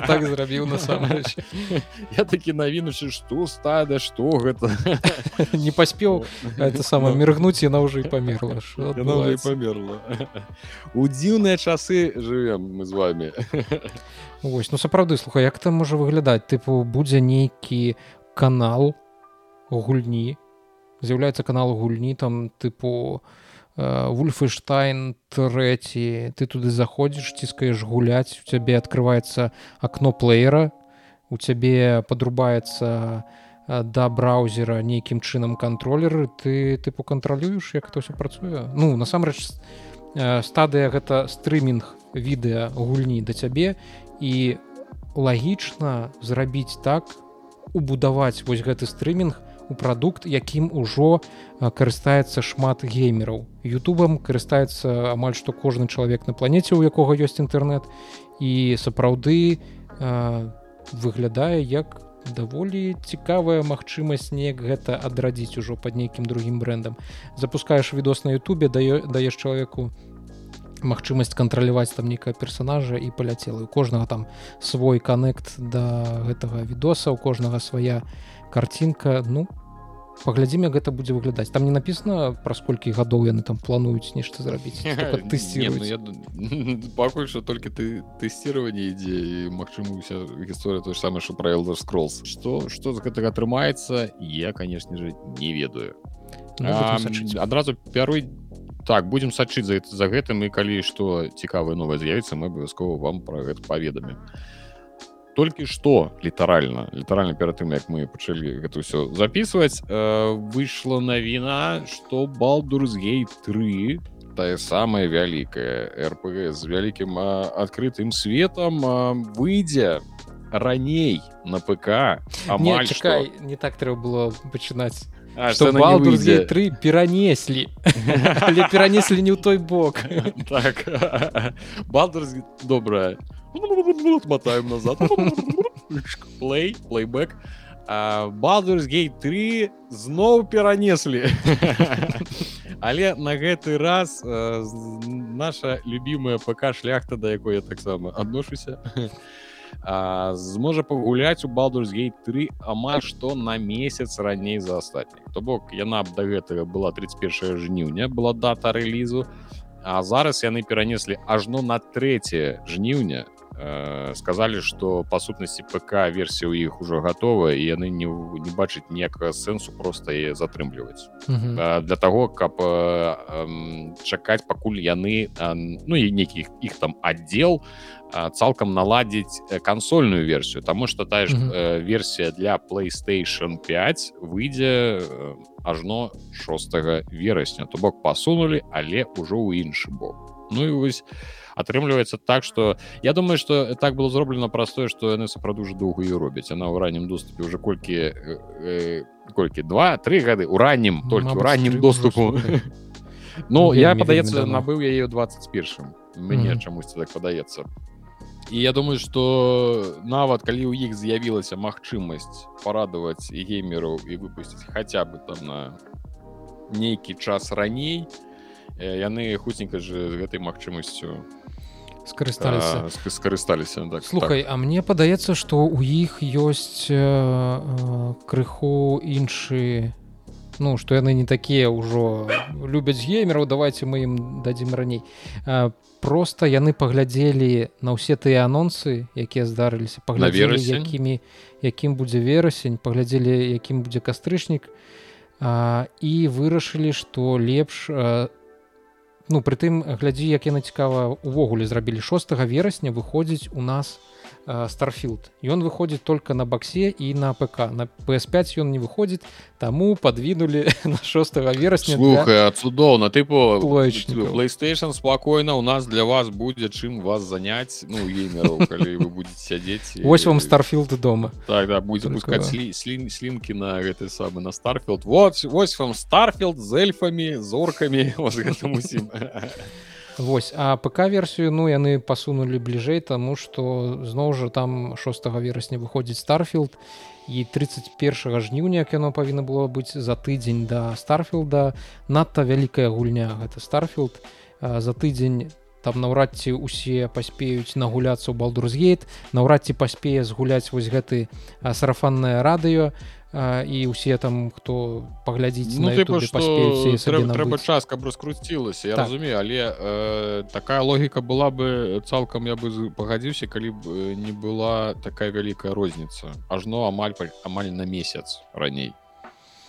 Speaker 1: так зрабіў на
Speaker 2: я такі навінуся што стада што гэта
Speaker 1: не паспеў это сама міргнуць яна ўжо і памерла
Speaker 2: памерла у дзіўныя часы жывем мы з вами.
Speaker 1: Вось ну сапраўды слухай як там можа выглядаць? Тыпу будзе нейкі канал гульні з'яўляецца канал гульні там тыпу вульфыштайн трэці ты туды заходзіш ціскаеш гуляць у цябе открывваецца акно плеера у цябе подрубаецца да браузера нейкім чынам кантролеры ты тыпу кантралюеш як то все працуе. Ну насамрэч стадыя гэта стрымінг відэа гульні да цябе і лагічна зрабіць так убудаваць вось гэты стрымінг у прадукт якім ужо карыстаецца шмат геймераў. Ютубам карыстаецца амаль што кожны чалавек на планеце у якога ёсць інтэрнэт. І сапраўды э, выглядае як даволі цікавая магчымасць неяк гэта адрадзіць ужо под нейкім другім брендам запускаеш відос на Ютубе дае даеш чалавеку магчымасць кантраляваць там нейкая персонажа і паляцела. У кожнага там свой каннект да гэтага відоса у кожнага свая картинка ну паглядзім як гэта будзе выглядаць. Там не написано праз колькі гадоў яны там плануюць нешта зрабіць
Speaker 2: ну, пакуль что только ты тэсціраванне ідзе Мачыма уся гісторыя то ж самае что про Elder Scrolls. Что что з гэтага атрымаецца я конечно же не ведаю. Адразу пярой так будем сачыць за за гэтым і калі што цікавае новае з'явіцца мы абавязкова вам про гэта паведамі толькі што літаральна літаральна перад тым як мы пачалі гэта ўсё записываць э, выйшла навіна что балдурсгей 3 тая самая вялікая рпг з вялікім адкрытым светом выйдзе раней на ПК
Speaker 1: амаль не, чакай, не так трэба было пачынаць Балдурсгей 3 перанеслі але перанеслі не ў той бок.
Speaker 2: Так. Балдурс добрая мотаем назад. Плей плейбэк балдурс гей 3 зноў перанеслі але на гэты раз наша любимая ПК шляхта да якой я таксама адношуся зможа пагуляць у балдурс гей 3 амаль што на месяц раней за астатніх то бок яна б да гэтага была 31 жніўня была дата рэлізу А зараз яны перанеслі ажно на 3 жніўня сказалі что па сутнасці ПК версія ў іх ужо гатова і яны не, не бачаць ніякага сэнсу просто і затрымліваць mm -hmm. для того каб чакаць пакуль яны ну і нейкіх іх там аддзел цалкам наладзіць кансольную версію Таму что тая ж mm -hmm. версія для playstation 5 выйдзе ажно 6 верасня то бок пасунули але ўжо ў іншы бок Ну і вось атрымліваецца так что я думаю что так было зроблена простое что яны сапраўду уже доўга і робяць она ў раннім доступе уже колькі э, э, колькі два-тры гады у раннім только у раннім доступу Ну я падаецца набыў яе 21 мне чамусьці так падаецца і я думаю что нават калі ў іх з'явілася магчымасць парадаваць і геймераў і выпусціць хаця бы там на нейкі час раней. Яны хуценька же з гэтай магчымасцю
Speaker 1: скарысталіся
Speaker 2: скарысталіся так,
Speaker 1: слухай так. а мне падаецца что у іх ёсць э, э, крыху іншы ну что яны не такія ўжо любяць геймераў давайте мы ім дадзім раней. Э, просто яны паглядзелі на ўсе тыя анонсы якія здарыліся. Паглядзелі якімі якім будзе верасень паглядзелі якім будзе кастрычнік. І вырашылі что лепш ну прытым глядзі як яна цікава увогуле зрабілі 6 верасня выходзіць у нас старфілд ён выходзіць только на баксе і на ПК. На PS5 ён не выходзіць таму подвинули на 6 верасня
Speaker 2: для... цудоўна тыпу PlayStation спокойно у нас для вас будзе чым вас заняць ну геймеров, вы будете сядзець
Speaker 1: Вось вам старфілд дома.
Speaker 2: Так, да, будзе пускать сли, сли, слінки на гэты самы на старфілд вот вось вам старфілд з эльфамі зоркамі усім
Speaker 1: Вось а ПК версію ну яны пасунули бліжэй тому что зноў жа там 6 верасня выходзіць старфілд і 31 жніўня як яно павінна было быць за тыдзень да старфілда надта вялікая гульня гэта старфілд за тыдзень там наўрад ці усе паспеюць нагуляцца ў балдурзгейт наўрад ці паспее згуляць вось гэты сарафаннае радыё. і ўсе там хто паглядзіць ну,
Speaker 2: трэба, трэба час каб раскруцілася я так. разумею але э, такая логіка была бы цалкам я бы пагадзіўся калі б не была такая вялікая розніца ажно амаль амаль на месяц раней.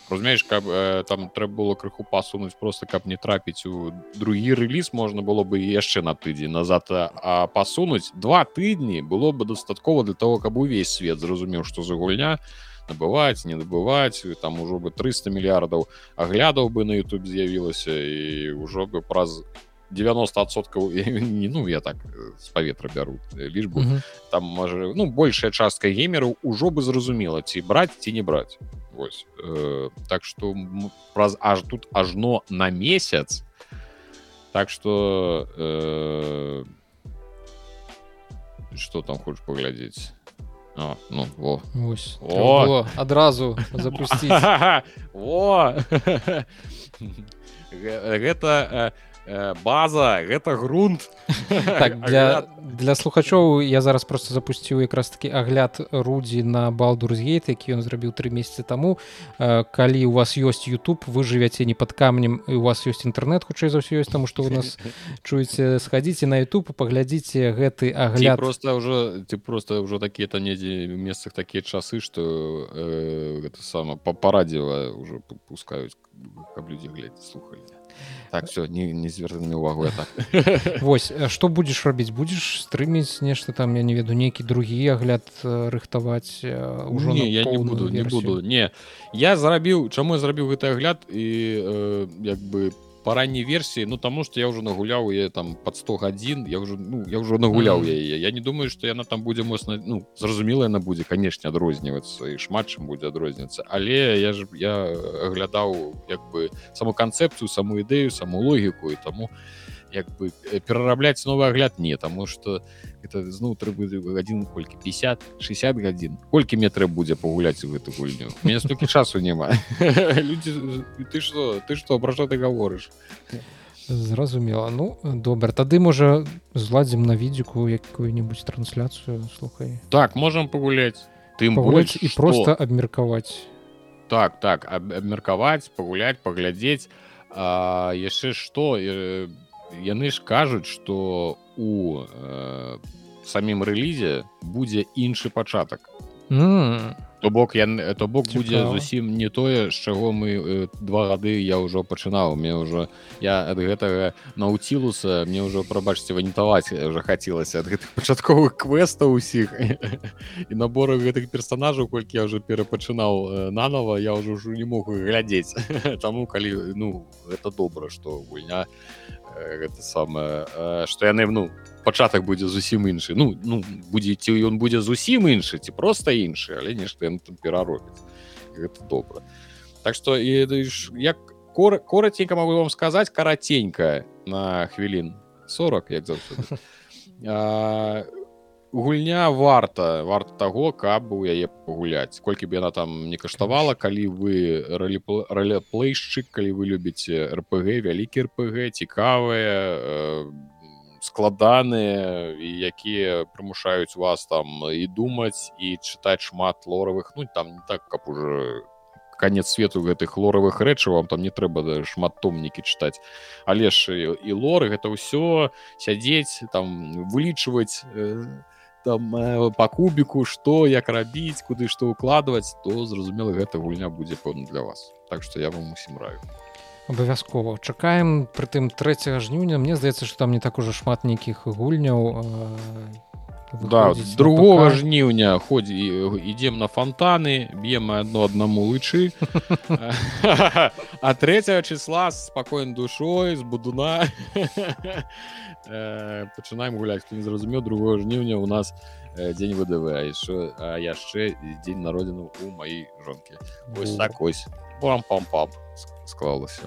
Speaker 2: Разумееш каб э, там трэба было крыху пасунуць просто каб не трапіць у другі рэліз можна было бы яшчэ на тыдзень назад а пасунуць два тыдні было бы дастаткова для того каб увесь свет зразумеў што за гульня. то набываць не набываць там ужо бы 300 мільярдаў аглядаў бы на YouTube з'явілася і ўжо бы праз 90соткаў не ну я так з паветра бяру лічбу. Mm -hmm. там можа ну большая частка геймераў ужо бы зразумела ці браць ці не браць. Вось э, так что праз аж тут ажно на месяц. Так что э, что там хочешь паглядзець А, ну, во.
Speaker 1: Ось, о! адразу запусціць
Speaker 2: о гэта э, база гэта грунт.
Speaker 1: Так, для для слухачоў я зараз просто запусціў якраз таки агляд рудзі на балдурзгейт які ён зрабіў три месяцы таму калі у вас ёсць YouTube вы жывяце не под камнем і у вас ёсць інтэрнет хутчэй за ўсё ёсць таму што вы нас чуеце схадзіце на YouTube паглядзіце гэты агляд
Speaker 2: просто ўжо ты просто ўжо такія то недзе месцах такія часы што э, гэта сама па парадзіва ўжо пускаюць каб людзі глядзець слухалі так все не, не звяртаны увагу
Speaker 1: так. Вось что будзеш рабіць будзеш стрыміць нешта там я не веду нейкі другі агляд рыхтаваць
Speaker 2: ўжо не, я не буду версію. не буду. Не я зарабіў чаму я зрабіў гэты агляд і э, як бы по по ранней версии ну тому что я уже нагуляў я там под 100 гадзін я уже ну я уже нагуляў яе я не думаю что яна там будзе моцна ну зразумела яна будзе канешне адрознівацца і шмат чым будзе адрознівацца але я ж я аглядаў як бы саму канцэпцыю саму ідэю саму логіку і таму як бы перарабляць новы агляд не таму что это зноў трэба гадзін колькі 50 60 гадзін колькі мне трэба будзе пагуляць у гэту гульню мне столькі часу няма ты что ты что пра што ты гаворыш
Speaker 1: зразумела ну добра тады можа зладзім на відзіку якую-нибудь трансляцыю слухай.
Speaker 2: Так можам пагуляць
Speaker 1: тым больш і просто абмеркаваць
Speaker 2: так так абмеркаваць пагуляць паглядзець яшчэ што яны ж кажуць что у э, самім рэлізе будзе іншы пачатак
Speaker 1: mm.
Speaker 2: то бок я то бок Цікава. будзе зусім не тое з чаго мы э, два гады я ўжо пачынаў мне ўжо я ад гэтага науцілуса мне ўжо прабачце ванітаваць уже хацелася ад гэтых пачатковых квестаў усіх і набору гэтых персонажаў колькі я уже перапачынаў э, нанова я ўжо ўжо не мог глядзець таму калі ну это добра что гульня гэта самае што яны ну пачатак будзе зусім іншы ну ну будзе ці ён будзе зусім іншы ці просто іншы але нешта ён там пераробіць гэта добра так што і як кор кораценька могу вам сказаць караценька на хвілін 40 як заўсёды гульня варта варта таго каб у яе пагуляць. Колькі б яна там не каштавала калі вы ралеплейшчык калі вы любіце рпг вялікі рпг цікавыя э, складаныя якія прымушаюць вас там і думаць і чытаць шмат лоравых ну там не так каб уже конец свету гэтых лоравых рэчаў вам там не трэба да, шматтомнікі чытаць. Але ж і лоры гэта ўсё сядзець там вылічваць э, там э, по кубіку что як рабіць куды што укладваць то зразумела гэта гульня будзе пэўна для вас. Так что я вам усім раю.
Speaker 1: Абавязкова чакаем прытым 3 жніўня мне здаецца что там не так ужо шмат нейкіх гульняў
Speaker 2: да другого жніўня ходзі ідзем на фонтаны б'ем одно аднаму лычы а 3 числа спакойн душой з будуна Э, пачынаем гуляць хто не зразумеў другого жніўня у нас э, дзень вДв яшчэ яшчэ дзень народзіну у маёй жонкі вось так ось. Вам пам-пам склалася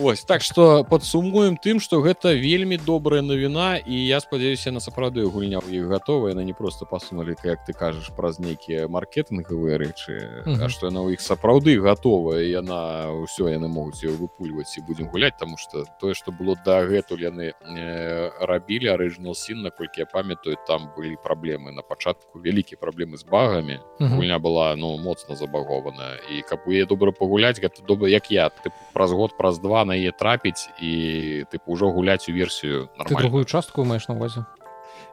Speaker 2: Ось так что падсумуем тым что гэта вельмі добрая навіна і я спадзяюся на сапраўды гульня ў іх гатовая на не просто пасунули як ты кажаш праз нейкія маркетынгавыя рэчы mm -hmm. А что яна ў іх сапраўды гатовая яна ўсё яны могуць ее выпульваць і будзем гуляць тому что тое что было дагэтуль яны э, рабілі арыжнал сін наколькі я памятаю там былі праблемы на пачатку вялікія праблемы з багамі mm -hmm. гульня была ну моцна забагованая і каб у е добра пагуляць гэта добра як я ты праз год праз два на яе трапіць і тыпу ўжо гуляць у версію
Speaker 1: другую частку маеш на увазе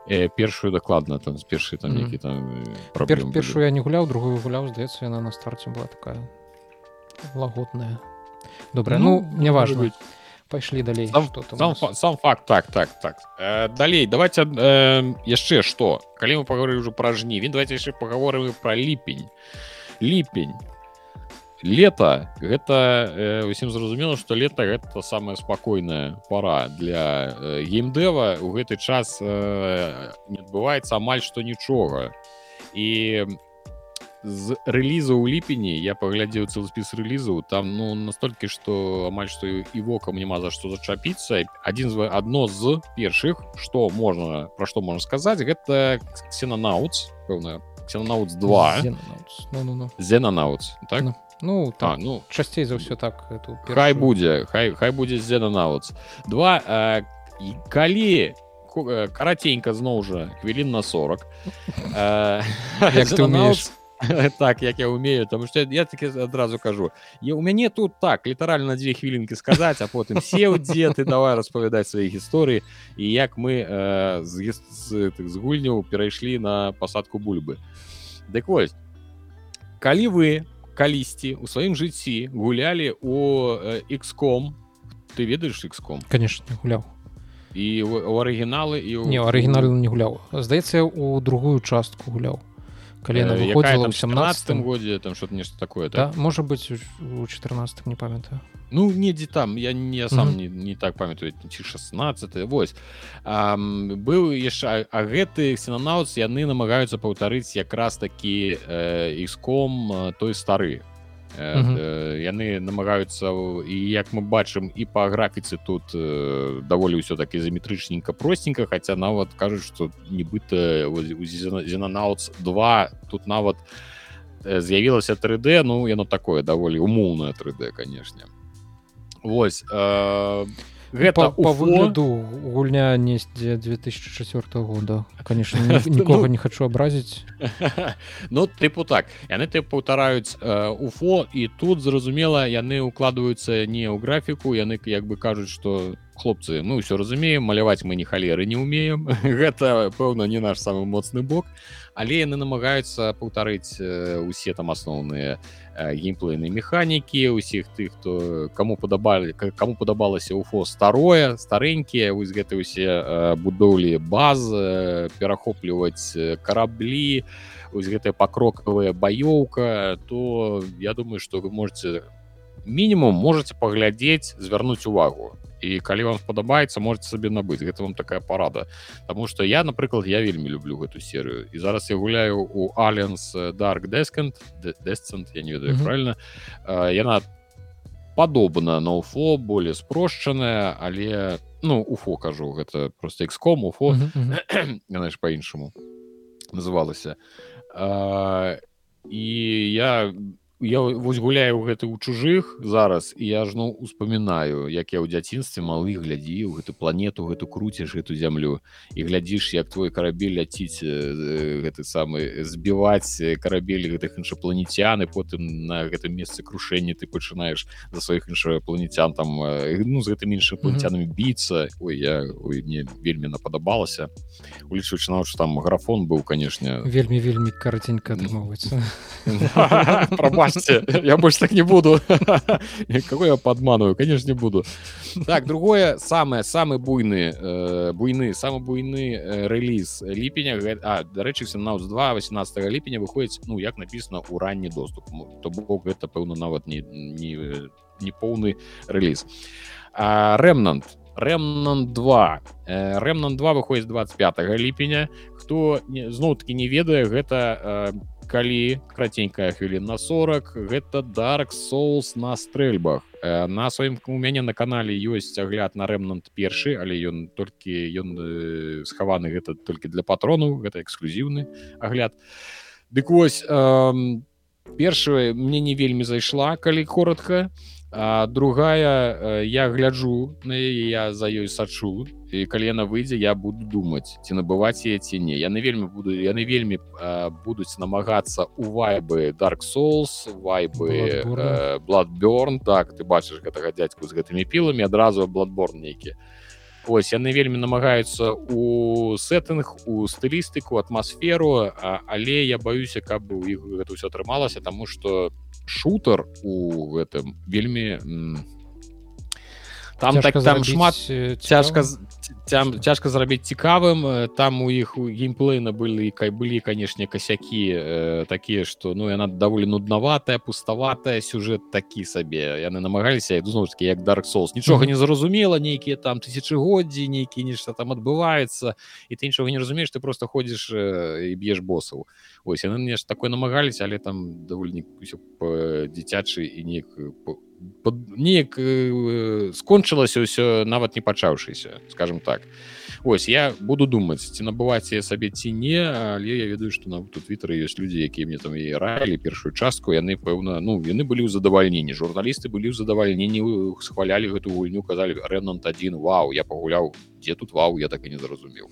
Speaker 2: э, першую дакладна там з першай там які там
Speaker 1: э, Пер, першую я не гуляў другую гуляў здаецца яна на старце была такая лагодная добра ну, ну не важно быть пайшлі далей
Speaker 2: сам, сам, сам факт так так так э, далей давайте э, яшчэ что калі мы паговоры ўжо пра жнівень давайте яшчэ паговоры пра ліпень ліпень лето гэта э, усім зразумела что лето гэта самая спакойная пора для э, геймдэва у гэты час э, не адбываецца амаль што нічога. І з рэліза ў ліпені я паглядзеў цэлы спіс рэлізаў там ну настолькі што амаль што і вокам няма за што зачапіцца. Адзін з адно з першых што можна пра што можна сказаць гэта ксенанаутс пэўна ксенанаутс 2 зенанаутс так? Ну
Speaker 1: ну так ну часцей за ўсё так
Speaker 2: эту хай будзе хай хай будзе зенанаутс два э, калі караценька зноў жа хвілін на 40
Speaker 1: як ты умеешь
Speaker 2: так як я умею тому что я таки адразу кажу. Я у мяне тут так літаральна дзве хвілінкі сказаць а потым сеў дзе ты давай распавядаць свае гісторыі і як мы э, з, з, з гульняў перайшлі на пасадку бульбы дык вось калі вы калісьці у сваім жыцці гулялі у xcom ты ведаеш xcom
Speaker 1: конечно гуляў
Speaker 2: і у арыгіналы і
Speaker 1: у... не арыгінальна не гуляў здаецца у другую частку гуляў калі яна выходзіла ў 17
Speaker 2: годзе там что-то нешта такое
Speaker 1: да? так? можа быть у 14 не памятаю
Speaker 2: ну недзе там я не сам mm -hmm. не, не так памятаю ці 16 вось а, быў яшчэ а гэты ксенанаутс яны намагаюцца паўтарыць якраз такі іском э, той стары яны намагаюцца і як мы бачым і па графіцы тут даволі ўсё так ізаметрычненька простенька хаця нават кажуць што нібыта зенанаутс 2 тут нават з'явілася 3D ну яно такое даволі умоўнае 3D канешне. Вось а
Speaker 1: гэта по, выгляду гульня несці 2004 года. Конечно нікога ну, не хочу абразіць.
Speaker 2: Ну тыпу так. Яны ты паўтараюць уфо і тут зразумела яны укладваюцца не ў графіку яны як бы кажуць что хлопцы мы ўсё разумеем маляваць мы не халеры не умеем гэта пэўна не наш самы моцны бок. Але яны намагаюцца паўтарыць усе там асноўныя геймплейныя механікі усіх тых хто кому падабалі кому падабалася уфо старое старэнькія вось гэты усе будоўлі баз перахопліваць караблі ось гэтая пакрокавая баёўка то я думаю что вы можете мінімум можете паглядзець звярнуць увагу і калі вам спадабаецца можете сабе набыць гэта вам такая парада Таму что я напрыклад я вельмі люблю гэту серыю і зараз я гуляю у Альянс dark дескант десцент я не ведаю mm -hmm. правильно. Яна падобна на уфо более спрошчаная але ну уфо кажу гэта просто экском уфо mm -hmm. яна ж по-іншаму называлася. І я не я вось гуляю гэты ў чужых зараз і я ж ну успамінаю як я ў дзяцінстве малы глядзіў гэту планету гэту круціш эту зямлю. І глядзіш як твой карабель ляціць гэты самы збіваць карабелі гэтых іншапланетян і потым на гэтым месцы крушэння ты пачынаеш за сваіх іншапланетян там ну з гэтымі іншапланетянамі біцца. Ой я ой, мне вельмі нападабалася. Улічваючы нават что там графон быў канешне.
Speaker 1: Вельмі вельмі караценька атрымоўваецца
Speaker 2: праба Здрасте, я больше так не буду. Какой я подманываю? Конечно, не буду. Так, другое, самое, самый буйный, э, буйный, самый буйный э, релиз липеня, а, до речі, 17.2, 18 липеня выходит, ну, як написано, у ранний доступ. То бок, это, певно, нават не, не, не полный релиз. А, Remnant. Remnant 2. Remnant 2 выходит 25 липеня. Хто, зноў-таки, не ведае, гэта калі краценькая хвілін на 40 гэта dark соус на стрэльбах. Э, на сваім у мяне на канале ёсць агляд на рэмнант першы але ён толькі ён э, схаваны гэта толькі для патрону гэта эксклюзіўны агляд. Дык вось э, першая мне не вельмі зайшла калі коротко а другая э, я гляджу на я за ёй сачу і калі яна выйдзе я буду думаць ці набываць яе ці не. Яны вельмі буду яны вельмі а, будуць намагацца у вайбы dark souls вайбы бладберн так ты бачыш гэтага дядзьку з гэтымі піламі адразу бладборн нейкі ось яны вельмі намагаюцца у сеттынг у стылістыку атмасферу а, але я баюся каб у іх гэта ўсё атрымалася таму что шутер у гэтым вельмі там так там шмат цяжка там цяжка зрабіць цікавым там у іх у геймплейна былі кай былі канешне касякі э, такія што ну яна даволі нуднаватая пуставатая сюжэт такі сабе яны намагаліся зноў таки як dark соус нічога не зразумела нейкія там тысячагоддзі нейкі нешта там адбываецца і ты нічога не разумееш ты просто ходзіш э, і б'еш босаў ось яны нешта такое намагались але там даволі дзіцячы і неяк по неяк э, скончылася ўсё нават не пачаўшыся скажем так. Ось я буду думаць ці набываць я сабе ці не але я ведаю што на тут твиттеры ёсць людзі якія мне там і ралі першую частку яны пэўна ну яны былі ў задавальненні журналісты былі ў задавальненні схвалялі гэту гульню казалі рэнант один Вау я пагуляў дзе тут вау? Я так і не зразумеў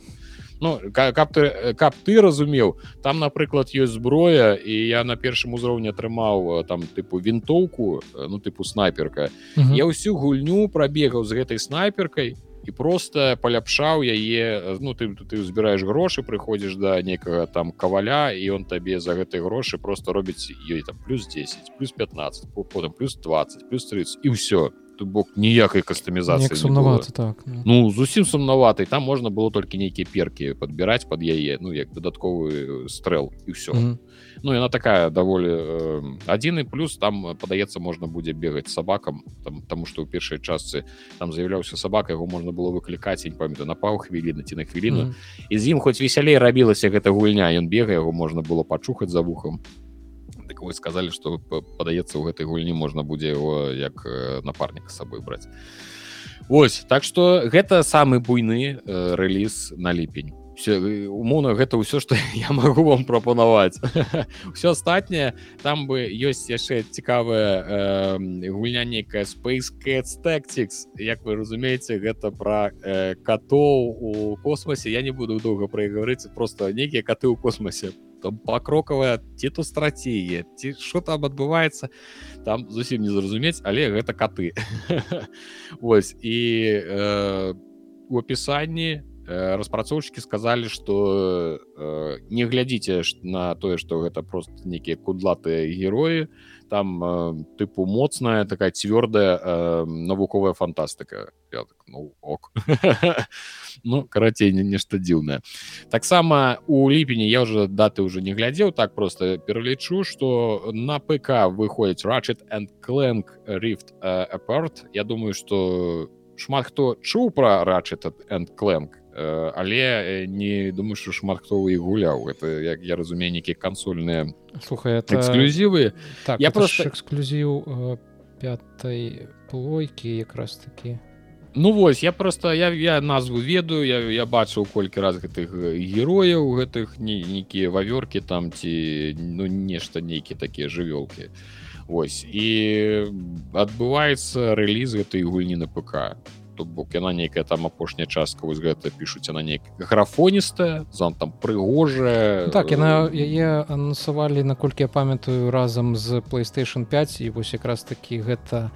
Speaker 2: Ну каб ты каб ты разумеў. Там напрыклад ёсць зброя і я на першым узроўні атрымаў там тыпу вінтоўку ну тыпу снайперка. Mm -hmm. я ўсю гульню прабегаў з гэтай снайперкай і просто паляпшаў яе ну ты ты збіраеш грошы прыходзіш да некага там каваля і он табе за гэтай грошы просто робіць ёй там плюс 10 плюс 15 потым плюс 20 плюс 30 і ўсё то бок ніякай кастамізацыі
Speaker 1: сумнавацца так
Speaker 2: ну. ну зусім сумнаватай там можна было толькі нейкія перкі падбіраць под яе ну як дадатковы стрэл і ўсё mm -hmm. ну яна такая даволі э, адзіны плюс там падаецца можна будзе бегаць сабакам там тому что ў першай частцы там з'яўляўся сабака яго можна было выклікаць не памятаю на паў хвіліны ці на хвіліну mm -hmm. і з ім хоць весялей рабілася гэта гульня ён бега яго можна было пачухаць за вухам дык вы сказалі что падаецца у гэтай гульні можна будзе его як напарніка с сабой браць Вось так что гэта самы буйны э, рэліз на ліпень. Умоўна гэта ўсё что я могу вам прапанаваць. Все астатняе там бы ёсць яшчэ цікавая э, гульня нейкая space tactics. Як вы разумееце гэта про э, катоў у космосе я не буду доўга прагаварыць просто нейкія каты ў космосе там пакрокавая ці то страція ці що там адбываецца там зусім не зразумець але гэта каты ось і э, у опісанні э, распрацоўшчыкі сказалі что э, не глядзіце на тое что гэта просто нейкія кудлатыя героі там э, тыпу моцная такая цвёрдая э, навуковая фантастыка так, ну, ок ну карацей не нешта дзіўнае таксама у ліпені я уже даты уже не глядзеў так просто пералічу что на ПК выходзіць ratchet and clank rift apart. Я думаю что шмат хто чуў про ratchet and clank але не думаю что шмат хто і гуляў это як я разумею нейкія кансольныя
Speaker 1: слухай
Speaker 2: это... эксклюзівы
Speaker 1: так, я просто эксклюзіў пятой плойкі якраз таки
Speaker 2: Ну вось я просто я я назву ведаю я, я бачыў колькі раз гэтых герояў гэтых не нейкія вавёркі там ці ну нешта нейкі такія жывёлкі. Вось і адбываецца рэліз гэтай гульні на ПК то бок яна нейкая там апошняя частка вось гэта пішуць она нейк графоністая зон там прыгожая.
Speaker 1: Так яна яе анансавалі наколькі я памятаю разам з playstation 5 і вось якраз такі гэта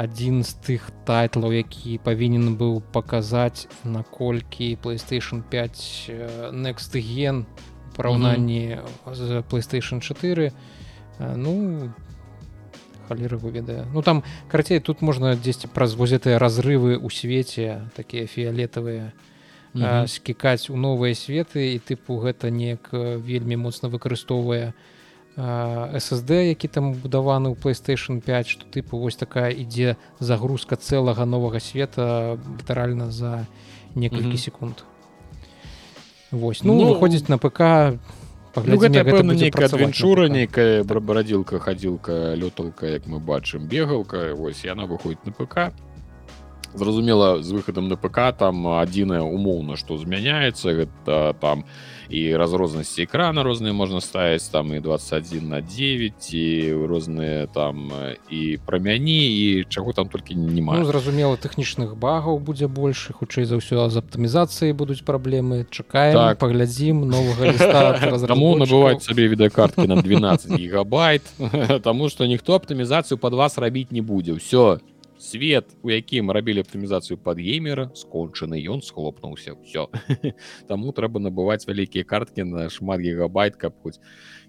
Speaker 1: адзін з тых тайтлаў які павінен быў паказаць наколькі playstation 5 next ген параўнанні mm -hmm. з playstation 4 ну там халеры выведае ну там карацей тут можна дзесьці праз возятыя разрывы ў свеце такія фіялетавыя mm -hmm. скікаць у новыя светы і тыпу гэта неяк вельмі моцна выкарыстоўвае SSD які там будаваны ў playstation 5 что тыпу вось такая ідзе загрузка цэлага новага света літаральна за некалькі mm -hmm. секунд. Вось ну, ну выходзіць на ПК
Speaker 2: ну, нейкая адвенчура нейкая барадзілка хадзілка лёталка як мы бачым бегалка ось яна выходіць на ПК зразумела з выхадам на ПК там адзіная умоўна што змяняецца гэта там і разрознасці экрана розныя можна ставіць там і 21 на 9 і розныя там і прамяні і чаго там толькі не ну,
Speaker 1: зразумела тэхнічных багаў будзе больш хутчэй за ўсё з аптымізацыяй будуць праблемы. Чакаем так. паглядзім новага
Speaker 2: таму набываць сабе відэакарткі на 12 гигабайт Таму што ніхто аптымізацыю под вас рабіць не будзе. Ўсё свет у якім рабілі аптымізацыю под геймера скончаны ён схлопнуўся все таму трэба набываць вялікія карткі на шмат гигабайт каб хоць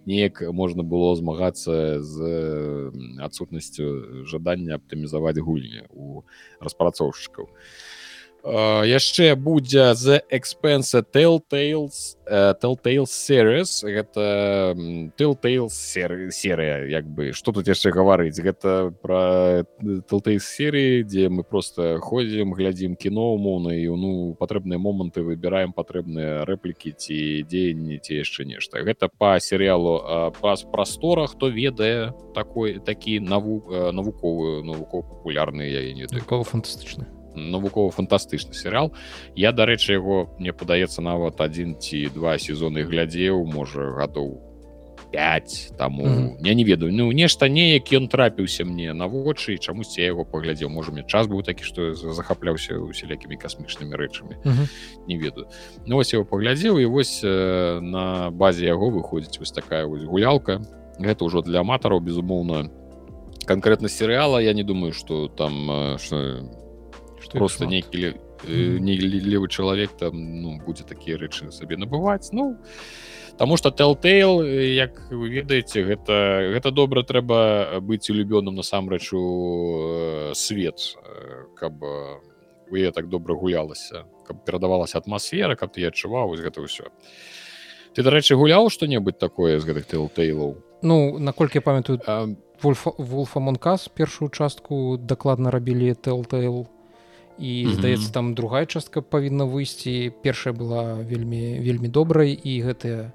Speaker 2: неяк можна было змагацца з адсутнасцю жадання аптымізаваць гульні у распрацоўшчыкаў а яшчэ будзе з экспенса telltales telltale series. Гэта telltale серыя як бы. Что тут яшчэ гаварыць? Гэта про telltale серыі дзе мы просто ходзім глядзім кіно умоўна і ну патрэбныя моманты выбіраем патрэбныя рэплікі ці дзеянні ці яшчэ нешта. Гэта по серыялу пас прастора хто ведае такой такі навук навуковую навукова папулярны я не
Speaker 1: такого фантастычна
Speaker 2: навукова-фантастычны серыал я дарэчы яго мне падаецца нават адзін ці два сезоны глядзеў можа гадоў 5 таму. Mm -hmm. я не ведаю. Ну нешта неяк ён трапіўся мне на вочы чамусьці я яго паглядзеў. Можа мне час быў такі што захаплялся усялякімі касмічнымі рэчамі. Mm -hmm. не ведаю. Ну вось его паглядзеў і вось э, на базе яго выходзіць вось такая вось гулялка. Гэта ўжо для аматараў безумоўна конкретно серыяла. Я не думаю что там что просто нейкі не левы чалавек там ну будзе такія рэчы сабе набываць ну Таму что tellтейл як вы ведаеце гэта гэта добра трэба быць улюбёным насамрэч у свет каб е так добра гулялася каб перадавалася атмасфера каб ты адчуваў вось гэта ўсё. Ты дарэчы гуляў што-небудзь такое з гэтых tellтейлаў
Speaker 1: Ну наколькі памятаю вулфамонкас першую частку дакладна рабілі tellтейл і mm -hmm. здаецца там другая частка павінна выйсці. Першая была вельмі вельмі добрай і гэтыя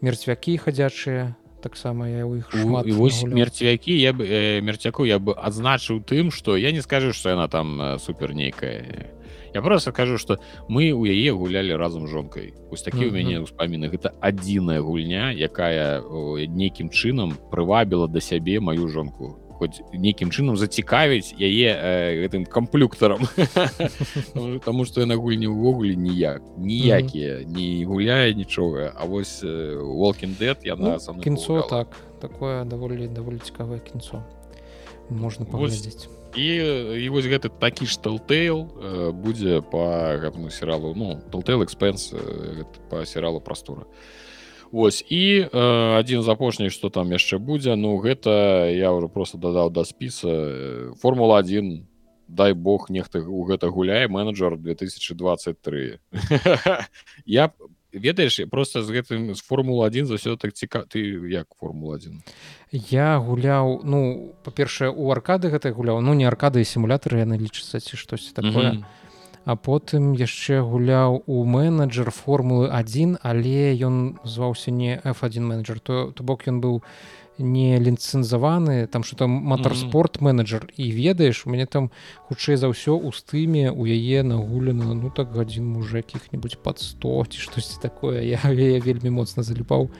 Speaker 1: мерцвякі хадзячыя. Таксама я у іх шмат
Speaker 2: вось мерцвякі я бы э, мерцяку я бы адзначыў тым што я не скажу што яна там э, супер нейкая. Я просто кажу что мы у яе гулялі разам жонкай. Ось такі у мяне ўспаміны. Гэта адзіная гульня якая нейкім чынам прывабіла да сябе маю жонку хоць нейкім чынам зацікавіць яе э, гэтым камплюктарам Таму што яна гульні ўвогуле ніяк. Ніякія не гуляе нічога А вось волкін дэт яна
Speaker 1: ну, кінцо так. Такое даволі даволі цікавае кінцо. Можна паглядзець
Speaker 2: і і вось гэты такі ж талтейл будзе по гэтаму серыалу ну талтейл экспенс по серыалу прастора Вось і э, адзін з апошніх што там яшчэ будзе ну гэта я ўжо просто дадаў да спіса формула 1 дай Бог нехта у гэта гуляе менеджер 2023 я ведаеш просто з гэтым з формула 1 за ўсё так ціка ты як формула 1
Speaker 1: я гуляў ну па-першае у аркады гэта гуляў ну не аркады сімулятары яны лічацца ці штось такое. Mm -hmm а потым яшчэ гуляў у менеджер формулы 1 але ён зваўся не f1 менеджер то то бок ён быў не ліцэнзаваны там что там матарспорт менеджер і ведаеш у мяне там хутчэй за ўсё у стыме у яе нагулена ну так гадзін мужа якіх-небудзь под 100 ці штосьці такое. Я, я вельмі моцна заліпаў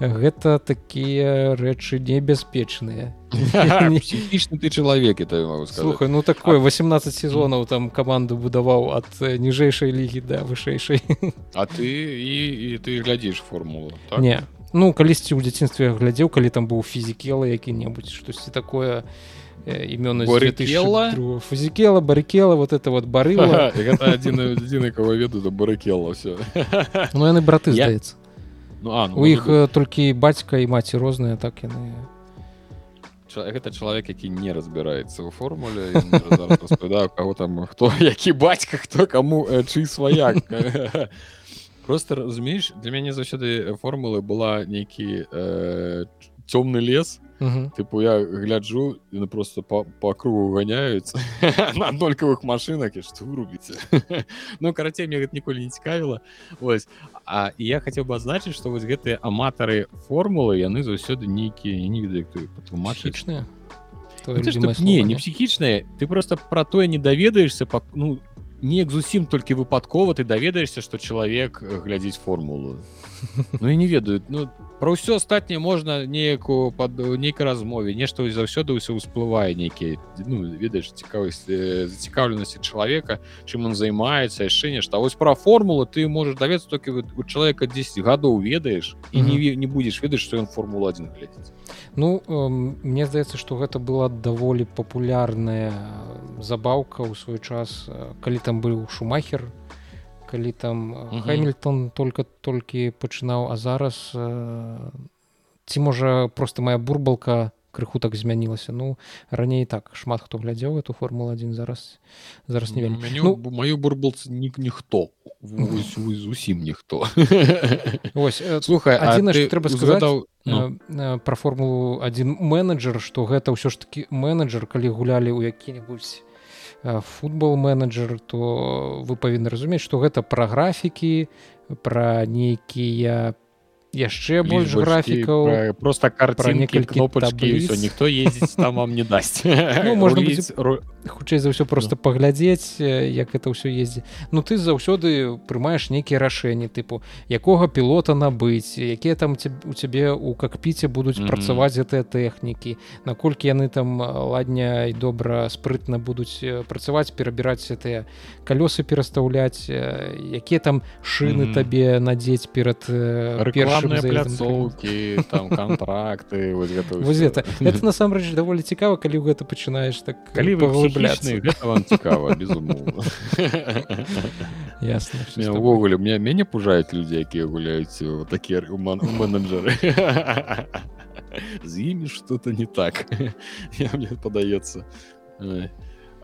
Speaker 1: гэта такія рэчы небяспечныя.
Speaker 2: Псіхічны ты чалавек это
Speaker 1: слухай ну такое 18 сезонаў там каманду будаваў ад ніжэйшай лігі да вышэйшай.
Speaker 2: А ты і, і ты глядзіш формулу
Speaker 1: так? не. Ну калісьці ў дзяцінстве глядзеў калі там быў фізікела які-небудзь штосьці такое імёна фузікела барыкела? вот это вот барыла.
Speaker 2: Адзін адзіны кого веду да барыкела все
Speaker 1: ну яны браты здаецца ну, а, ну, у іх быть... толькі бацька і маці розныя так яны
Speaker 2: гэта чалавек які не разбіраецца ў формуле кого там хто які бацька хто каму чый сваяк просто разумееш для мяне заўсёды формулы была нейкі э, цёмны лес. Тыпу я гляджу яны просто по, по кругу ганяюць на аднолькавых машынах і што вырубіце ну карацей мне гэта ніколі не цікавіла ось А я хацеў бы адзначыць што вось гэтыя аматары формулы яны заўсёды нейкія не ведаю
Speaker 1: патлумачычныя
Speaker 2: не не псіхічныя ты просто про тое не даведаешься па ну неяк зусім толькі выпадкова ты даведаешься что чалавек глядзіць формулу. Ну і не ведаюць ну про ўсё астатняе можна неяку под нейкай размове. Нешта заўсёды ўсё ўсплывае нейкі ну, ведаеш цікавасць зацікаўленасці чалавека чым он займаецца яшчэ нешта вось пра формулу ты можаш давецца толькі у чалавека 10 гадоў ведаеш і не не будзеш ведаць што ён формулу один глядзець
Speaker 1: Ну э, мне здаецца што гэта была даволі папулярная забаўка ў свой час калі там быў шумахер калі там хэмільтон только толькі пачынаў а зараз э, ці можа просто моя бурбалка крыху так змянілася. Ну раней так шмат хто глядзеў эту формулу один зараз зараз не вельмі.
Speaker 2: ну, маю бурбалцы нік ніхто. Зусім ніхто.
Speaker 1: Ось слухай адзіна трэба сказаць ну. про формулу один менеджер что гэта ўсё ж таки менеджер калі гулялі ў які-небудзь футбол менеджер то вы павінны разумець што гэта пра графікі пра нейкія яшчэ больш графікаў
Speaker 2: просто картинки кнопачки ніхто ездзіць там вам не дасць ну,
Speaker 1: можна хутчэй за ўсё просто ну. паглядзець як это ўсё ездзі Ну ты заўсёды прымаеш нейкія рашэнні тыпу якога пілота набыць якія там у цябе у какпіце будуць mm -hmm. працаваць гэтыя тэхнікі наколькі яны там ладня і добра спрытна будуць працаваць перабіраць гэтыя калёсы перастаўляць якія там шыны mm -hmm. табе надзець перад
Speaker 2: першым пляцоўкі там контракты
Speaker 1: это это. Насамрэч даволі цікава калі ў гэта пачынаеш так
Speaker 2: калі выглядляцца вам цікава ясна увогуле мне мяне пужаюць людзі якія гуляюць такія менеджеры з імі что-то не так. Мне падаецца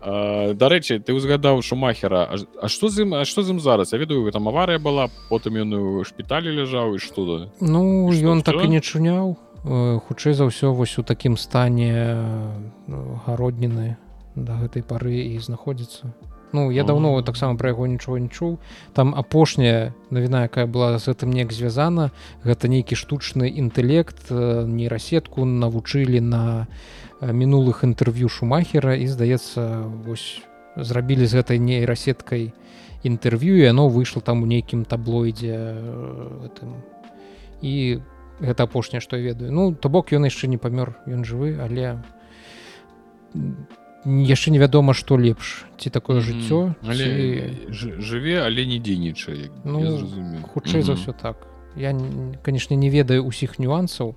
Speaker 2: дарэчы ты узгадаў шумахера. А что з ім А что з ім зараз? Я ведаю там аварыя была потым ён у шпіталі ляжаў і что
Speaker 1: ну ён так і не чуняў. Хутчэй за ўсё вось у такім стане гародніны да гэтай пары і знаходзіцца. Ну я давно таксама пра яго нічого не чуў. Там апошняя навіна якая была з гэтым неяк звязана гэта нейкі штучны інтэлект нейрасетку навучылі на на мінулых інтэрв'ю шумахера і здаецца вось зрабілі з гэтай нейрасеткай інтэрв'ю і оно выйшло там у нейкім таблоідзе гэтым. І гэта апошняе што я ведаю. Ну то бок ён яшчэ не памёр ён жывы але яшчэ невядома што лепш ці такое жыццё
Speaker 2: але ці... жыве але не дзейнічае
Speaker 1: ну, хутчэй за ўсё так. Я канешне не ведаю усіх нюансаў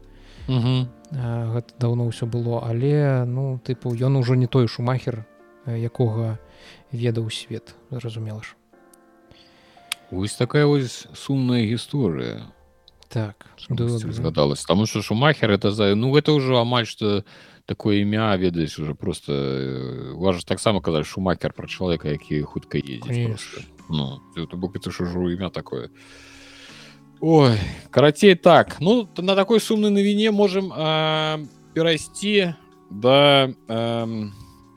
Speaker 1: гэта даўно ўсё было. Але ну тыпу ён ужо не той шумахер якога ведаў свет зразумела ж.
Speaker 2: Ось такая вось сумная гісторыя.
Speaker 1: Так
Speaker 2: згадалась таму что шумахер это за ну гэта ўжо амаль что такое імя ведаеш уже просто важа таксама казаць шумакер пра чалавека які хутка ездзіць ну бок это ж ужо імя такое. а Ой, карацей так. Ну на такой сумнай навіне можем э, перайсці да э,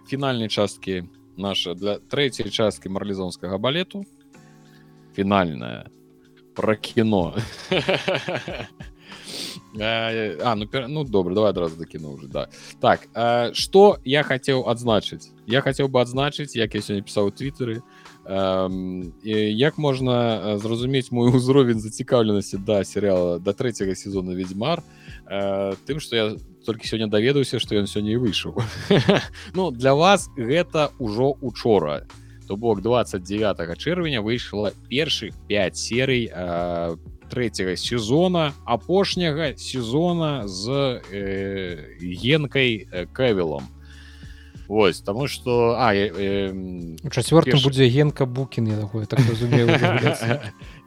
Speaker 2: фінальнай часткі наша для трэцяй часткі марлезонскага балету фінальная про кіно а ну ну добра давай адразу да кіно уже да. Так что э, я хацеў адзначыць я хацеў бы адзначыць як я сёння пісаў твиттеры як можна зразумець мой узровень зацікаўленасці да серыяла да трэцяга сезона ведьмар тым что я толькі сёння даведаўся что ён сёння выйшаў Ну для вас гэта ўжо учора. То бок 29 чэрвеня выйшла першых 5 серый трэцяга сезона апошняга сезона з э, генкай кавілом Вось таму что а э,
Speaker 1: у чацвёртым перш... будзе генка букін я такое так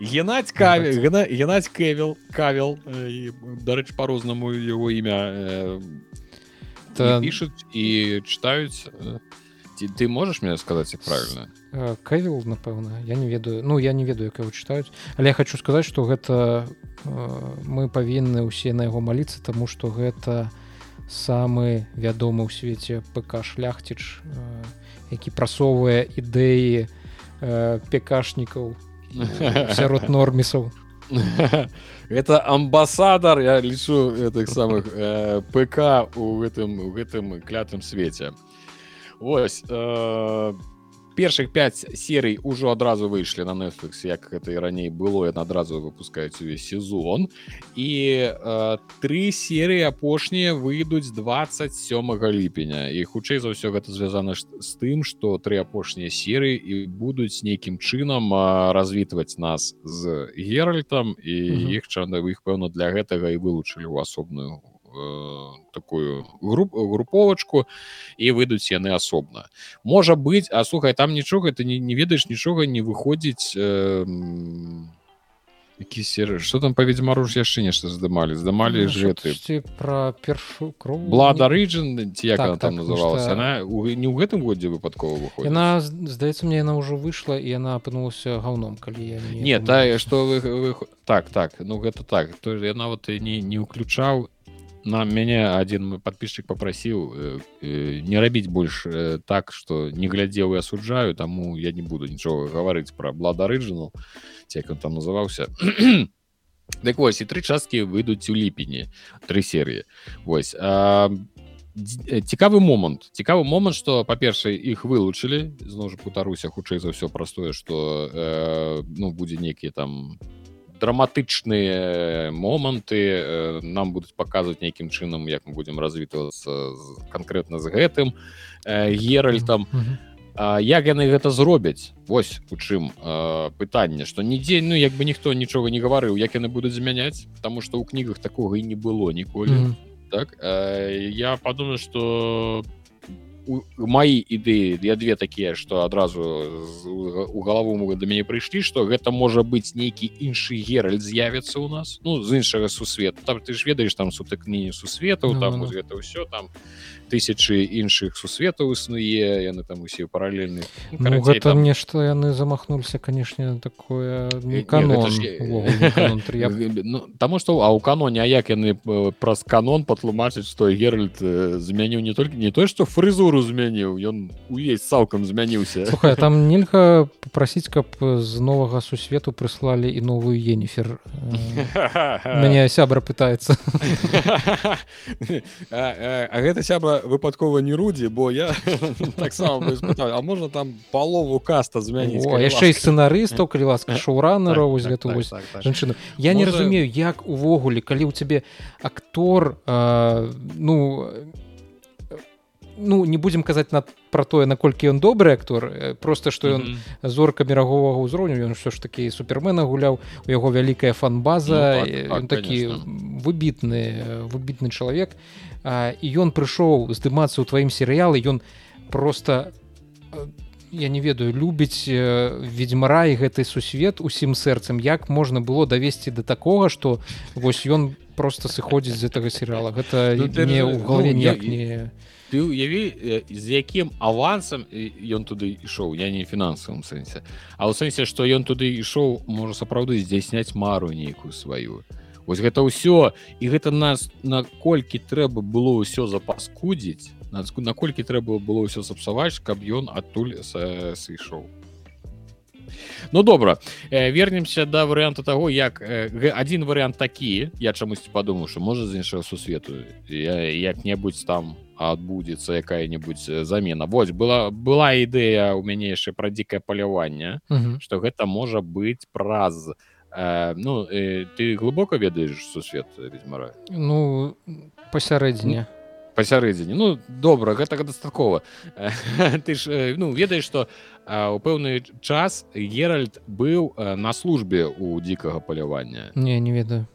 Speaker 2: геннадь каві геннадь кевил кавел дарэч по-рознаму его імя э, пишуць і читаюць ці ты можешь мне сказаць правильно?
Speaker 1: Кавил напэўна я не ведаю ну я не ведаю як его читаюць але я хочу сказаць что гэта мы павінны ўсе на яго маліцца тому что гэта не самы вядомы ў свеце ПК шляхціч які прасоўвае ідэі пекашнікаў сярод нормісаў.
Speaker 2: Это амбасадар я лічу гэтых самых э, ПК у гэтым у гэтым клятым свеце. Ось э, першых 5 серый ўжо адразу выйшлі на Netflix як гэта і раней было яна адразу выпускаюць увесь сезон. І э, три серыі апошнія выйдуць 27 ліпеня. І хутчэй за ўсё гэта звязана з тым что тры апошнія серыі і будуць нейкім чынам развітваць нас з геральтам і іх чана іх пэўна для гэтага і вылучылі ў асобную Э, такую груп груповачку і выйдуць яны асобна можа быть а слухай там нічога ты не, не ведаеш нічога не выходзіць э, які сер что там па ведьмару ж яшчэ нешта здымалі здымалі ж гэты
Speaker 1: про першу кров
Speaker 2: блада рыджан ці як так, там так, называлася она не ў гэтым годзе выпадкова выходит.
Speaker 1: Яна здаецца мне яна ўжо выйшла і яна апынулася гаўном калі я
Speaker 2: не, не тая что вы, вы так так ну гэта так. То яна вот не не ўключаў на мяне один подписчик попросіў э, э, не рабіць больш э, так что не глядзеў і асуджаю таму я не буду нічога гаварыць про блада рыджанал як он там называўся Дык вось і тры часткі выйдуць у ліпені тры серыі Вось а, цікавы момант цікавы момант что па-першае іх вылучылі зноў жа путаруся хутчэй за ўсё простое что э, ну будзе нейкія там драматычныя моманты э, нам будуць паказваць нейкім чынам як мы будзем развітвацца канкрэтна з гэтым э, геральтам. А, як яны гэта зробяць? Вось у чым э, пытанне что нідзе ну як бы ніхто нічога не гаварыў як яны будуць змяняць потому что ў кнігах такога і не было ніколі. Mm -hmm так э, я подумаю что мои ідэі я две такія что адразу у галаву могут да мяне прыйшлі что гэта можа быть нейкі іншы геральд з'явіцца у нас. Ну з іншага сусвета. Там ты ж ведаеш там сутыкненне сусветаў ну, там ну, гэта ўсё там тысячи іншых сусветаў існуе яны там усе паралельны.
Speaker 1: Ну, ну, гэта там... нешта яны замахнулся канешне такое канон, ж... канон
Speaker 2: ну, таму что а у каноне А як яны праз канон патлумачыць что геральд змяніў не только не той что фрызуру змяніў ён увесь цалкам змяніўся.
Speaker 1: Слухай, там нельга попросіць каб з новага сусвету прыслалі і новую енифер мяне сябра пытается
Speaker 2: а гэта сябра выпадкова не рудзі бо я таксама А можна там палову каста змяніць
Speaker 1: яшчэ і сцэнарыстаў калі ласка шоуранера вось гэту вось жанчыну я не разумею як увогуле калі ў цябе актор ну ну не будзем казаць на про тое наколькі ён добры актор просто што ён mm -hmm. зорка бераговага ўзроўню ён ўсё ж такі супермена гуляў у яго вялікая фан-база ну, так, так, такі выбітны выбітны чалавек і ён прыйшоў здымацца ў тваім серыялы ён просто я не ведаю любіць ведьмара і гэты сусвет усім сэрцам як можна было давесці до такога что вось ён просто сыходзіць з гэтага серыяла гэта ну, не ў галаве ну, ніяк не я
Speaker 2: ты уяві з якім авансам ён туды ішоў я не фінансавым сэнсе. А ў сэнсе што ён туды ішоў можа сапраўды здзяйсняць мару нейкую сваю Вось гэта ўсё. І гэта нас наколькі трэба было ўсё запаскудзіць наколькі трэба было ўсё сапсаваць каб ён адтуль сышоў. Ну добра. Вернемся да варыянта того як один варыянт такі я чамусьці падумаў що можа з іншага сусвету як-небудзь там адбудзецца якая-нибудь э, замена. Вось была была ідэя у мяне яшчэ пра дзікае паляванне что гэта можа быць праз э, ну э, ты глыбока ведаеш сусвет ведьмара?
Speaker 1: Ну пасярэдзіне
Speaker 2: пасярэдзіне ну добра гэтага дастаткова ты ж э, ну ведаеш что у пэўны час геральд быў на службе у дзікага палявання
Speaker 1: не не ведаю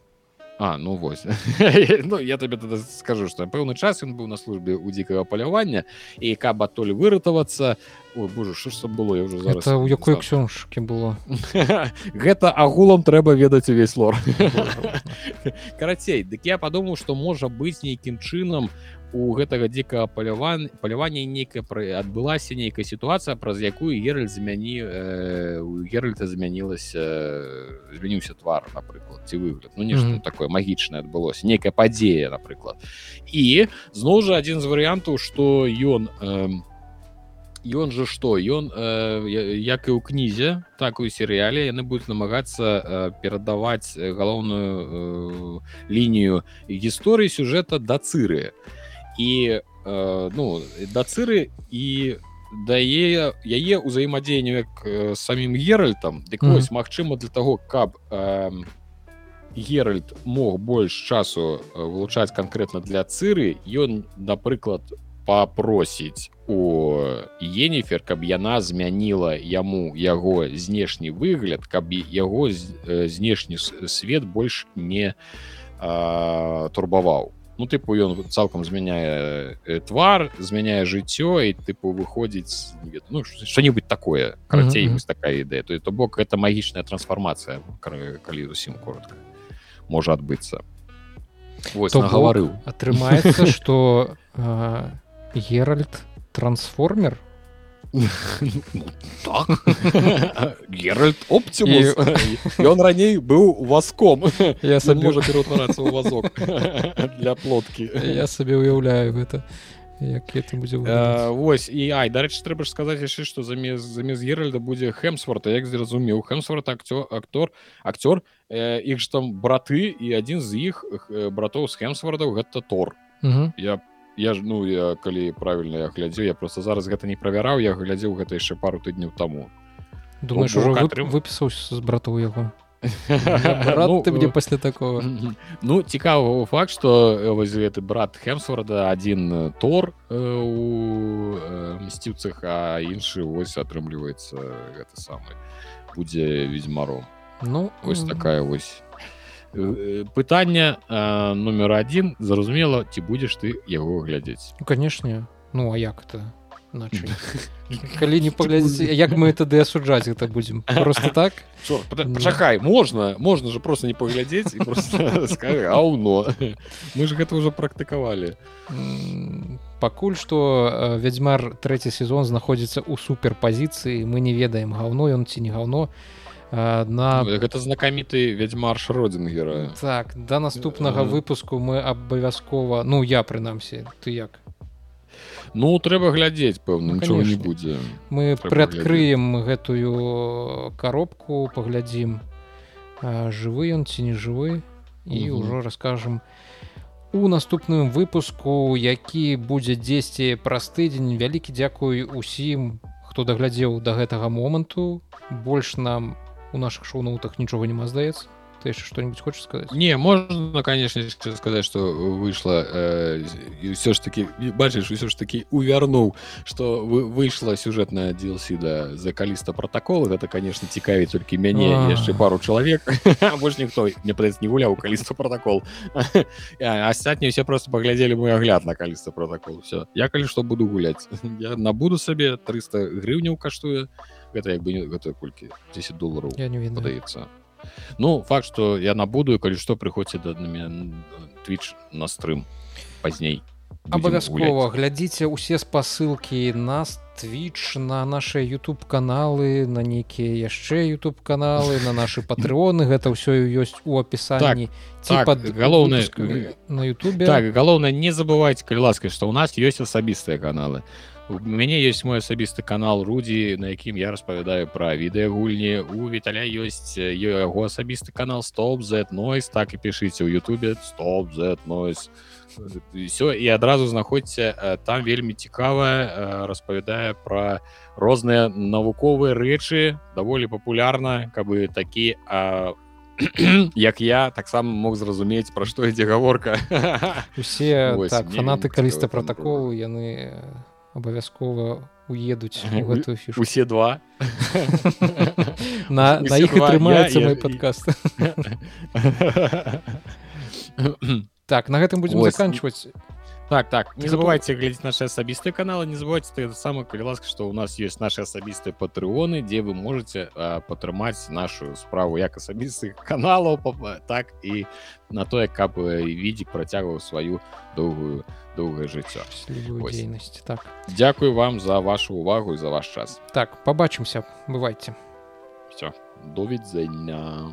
Speaker 2: А ну вось. Ну, я табе тады скажу што пэўны час ён быў на службе ў дзікага палявання і каб адтуль выратавацца Боже що ж было я уже зараз
Speaker 1: у якой ксёншкі было?
Speaker 2: Гэта агулам трэба ведаць увесь лор. Карацей дык я падумаў што можа быць нейкім чынам у гэтага дзікага паляван палявання нейкая пры адбылася нейкая сітуацыя праз якую гераль змяні э, у геральта змянілася э, змяніўся твар напрыклад ці выгляд. Ну нешта mm -hmm. такое магічнае адбылося нейкая падзея напрыклад. І зноў жа адзін з варыянтаў што ён э, Ён жа што? Ён э, як і ў кнізе так у серыяле яны будуць намагацца э, перадаваць галоўную э, лінію гісторыі сюжэта да цыры. і э, ну да цыры і дае яе ўзаемадзеянню як э, самім геральтам дык вось mm -hmm. магчыма для того каб э, геральд мог больш часу вылучаць канкрэтна для цыры ён напрыклад папросіць у енефер каб яна змяніла яму яго знешні выгляд каб яго знешні свет больш не э, турбаваў ну тыпу ён цалкам змяняе э, твар змяняе жыццё і тыпу выходзіць ну, что-нибудь такое карацей mm -hmm. такая ідэя то то бок это магічная трансфармацыя калі зусім коротко. Можа адбыцца
Speaker 1: гаварыў атрымаецца что геральд трансформер
Speaker 2: геральд оптимус. Ён раней быў васком я сам можа пераўтварацца ў вазок для плоткі
Speaker 1: я сабе уяўляю гэта
Speaker 2: Вось і ай дарэчы трэба ж сказаць яшчэ што замест замест геральда будзе хэмсворта як зразумеў хэмсворт акцёр актор акцёр іх ж там браты і адзін з іх братоў з хэмсвордаў гэта тор. Я я ж ну я калі правильно я глядзеў я просто зараз гэта не правяраў я глядзеў гэта яшчэ пару тыдняў таму.
Speaker 1: Думаешь выпісаўся з братоў яго? Рад ты мне пасля такого.
Speaker 2: Ну цікавы факт что вось гэты брат хемсворда один тор у мсціўцах а іншы вось атрымліваецца гэта самы будзе ведьзьмаром ну ось такая вось пытанне номер один зразумела ці будзеш ты яго глядзець
Speaker 1: ну канешне ну а як это? Калі не паглядзець як мы тады асуджаць гэта будзем просто так?
Speaker 2: Пачакай можна можна же просто не паглядзець аўно мы ж гэта ўжо практыкавалі
Speaker 1: пакуль што вядзьмар трэці сезон знаходзіцца ў суперпазіцыі мы не ведаем гаўно ён ці не гаўно на
Speaker 2: гэта знакаміты вядзьмар шродзін герой.
Speaker 1: Так да наступнага выпуску мы абавязкова ну я прынамсі ты як?
Speaker 2: Ну трэба глядзець пэўна ну, нічога не будзе
Speaker 1: мы прыадкрыем гэтую коробку паглядзім жывы ён ці не жывы і ўжо раскажам у наступным выпуску які будзе дзесьці праз тыдзень вялікі дзякуй усім хто даглядзеў до гэтага моманту больш нам у наших шоу-ноутах нічога нема здаецца ты еще что-нибудь хочешь сказать?
Speaker 2: Не можно конечно сказать что вышло э, и все ж таки бачишь все ж таки увярнул что вы выйшла сюжетная DLC да за каліста протокола это конечно цікаві только мяне яшчэ пару человек. Больше ніхто мне пред не гуляў каліста протокол астатние все просто поглядели мой огляд на каліста протокол все я калі что буду гулять. Я набуду сабе 300 грыўняў каштуе гэта як бы гэта колькі 10 долларов ведаецца Ну факт что я набуду калі што прыходзьце да twitch на стрым пазней
Speaker 1: абавязкова глядзіце усе спасылкі нас twitch на наши youtube каналы на нейкія яшчэ youtube каналы на наши патреоны. Гэта ўсё ёсць у опісанні
Speaker 2: так, так, галоўнае
Speaker 1: на youtube
Speaker 2: так галоўнае не забывайте калі ласкай што у нас ёсць асабістыя каналы у мяне есть мой асабісты канал рудзі на якім я распавядаю пра відэагульні. У віталя ёсць яго асабісты канал стоп z нойс так і пішыце ў Ютубе стоп z нойс все і адразу знаходзьце там вельмі цікавая распавядае пра розныя навуковыя рэчы даволі папулярна каб такі а як я таксама мог зразумець пра што ідзе гаворка.
Speaker 1: Усе так, фанаты каліста протаколу яны абавязкова уедуць гэтую фішу
Speaker 2: усе два.
Speaker 1: На іх атрымаецца мой падкаст так на гэтым будзем заканчваць
Speaker 2: так так не забывайте глядзець наши асабістыя каналы не забывайте ты самы калі ласка что у нас есть наши асабістыя патрыоны дзе вы можете падтрымаць нашу справу як асабістых каналаў так і на тое каб відзі працягваў сваю доўгую доўгае жыццё
Speaker 1: дзейнасць так.
Speaker 2: Дякую вам за вашу увагу і за ваш час.
Speaker 1: Так побачымся бывайте.
Speaker 2: Все довідзення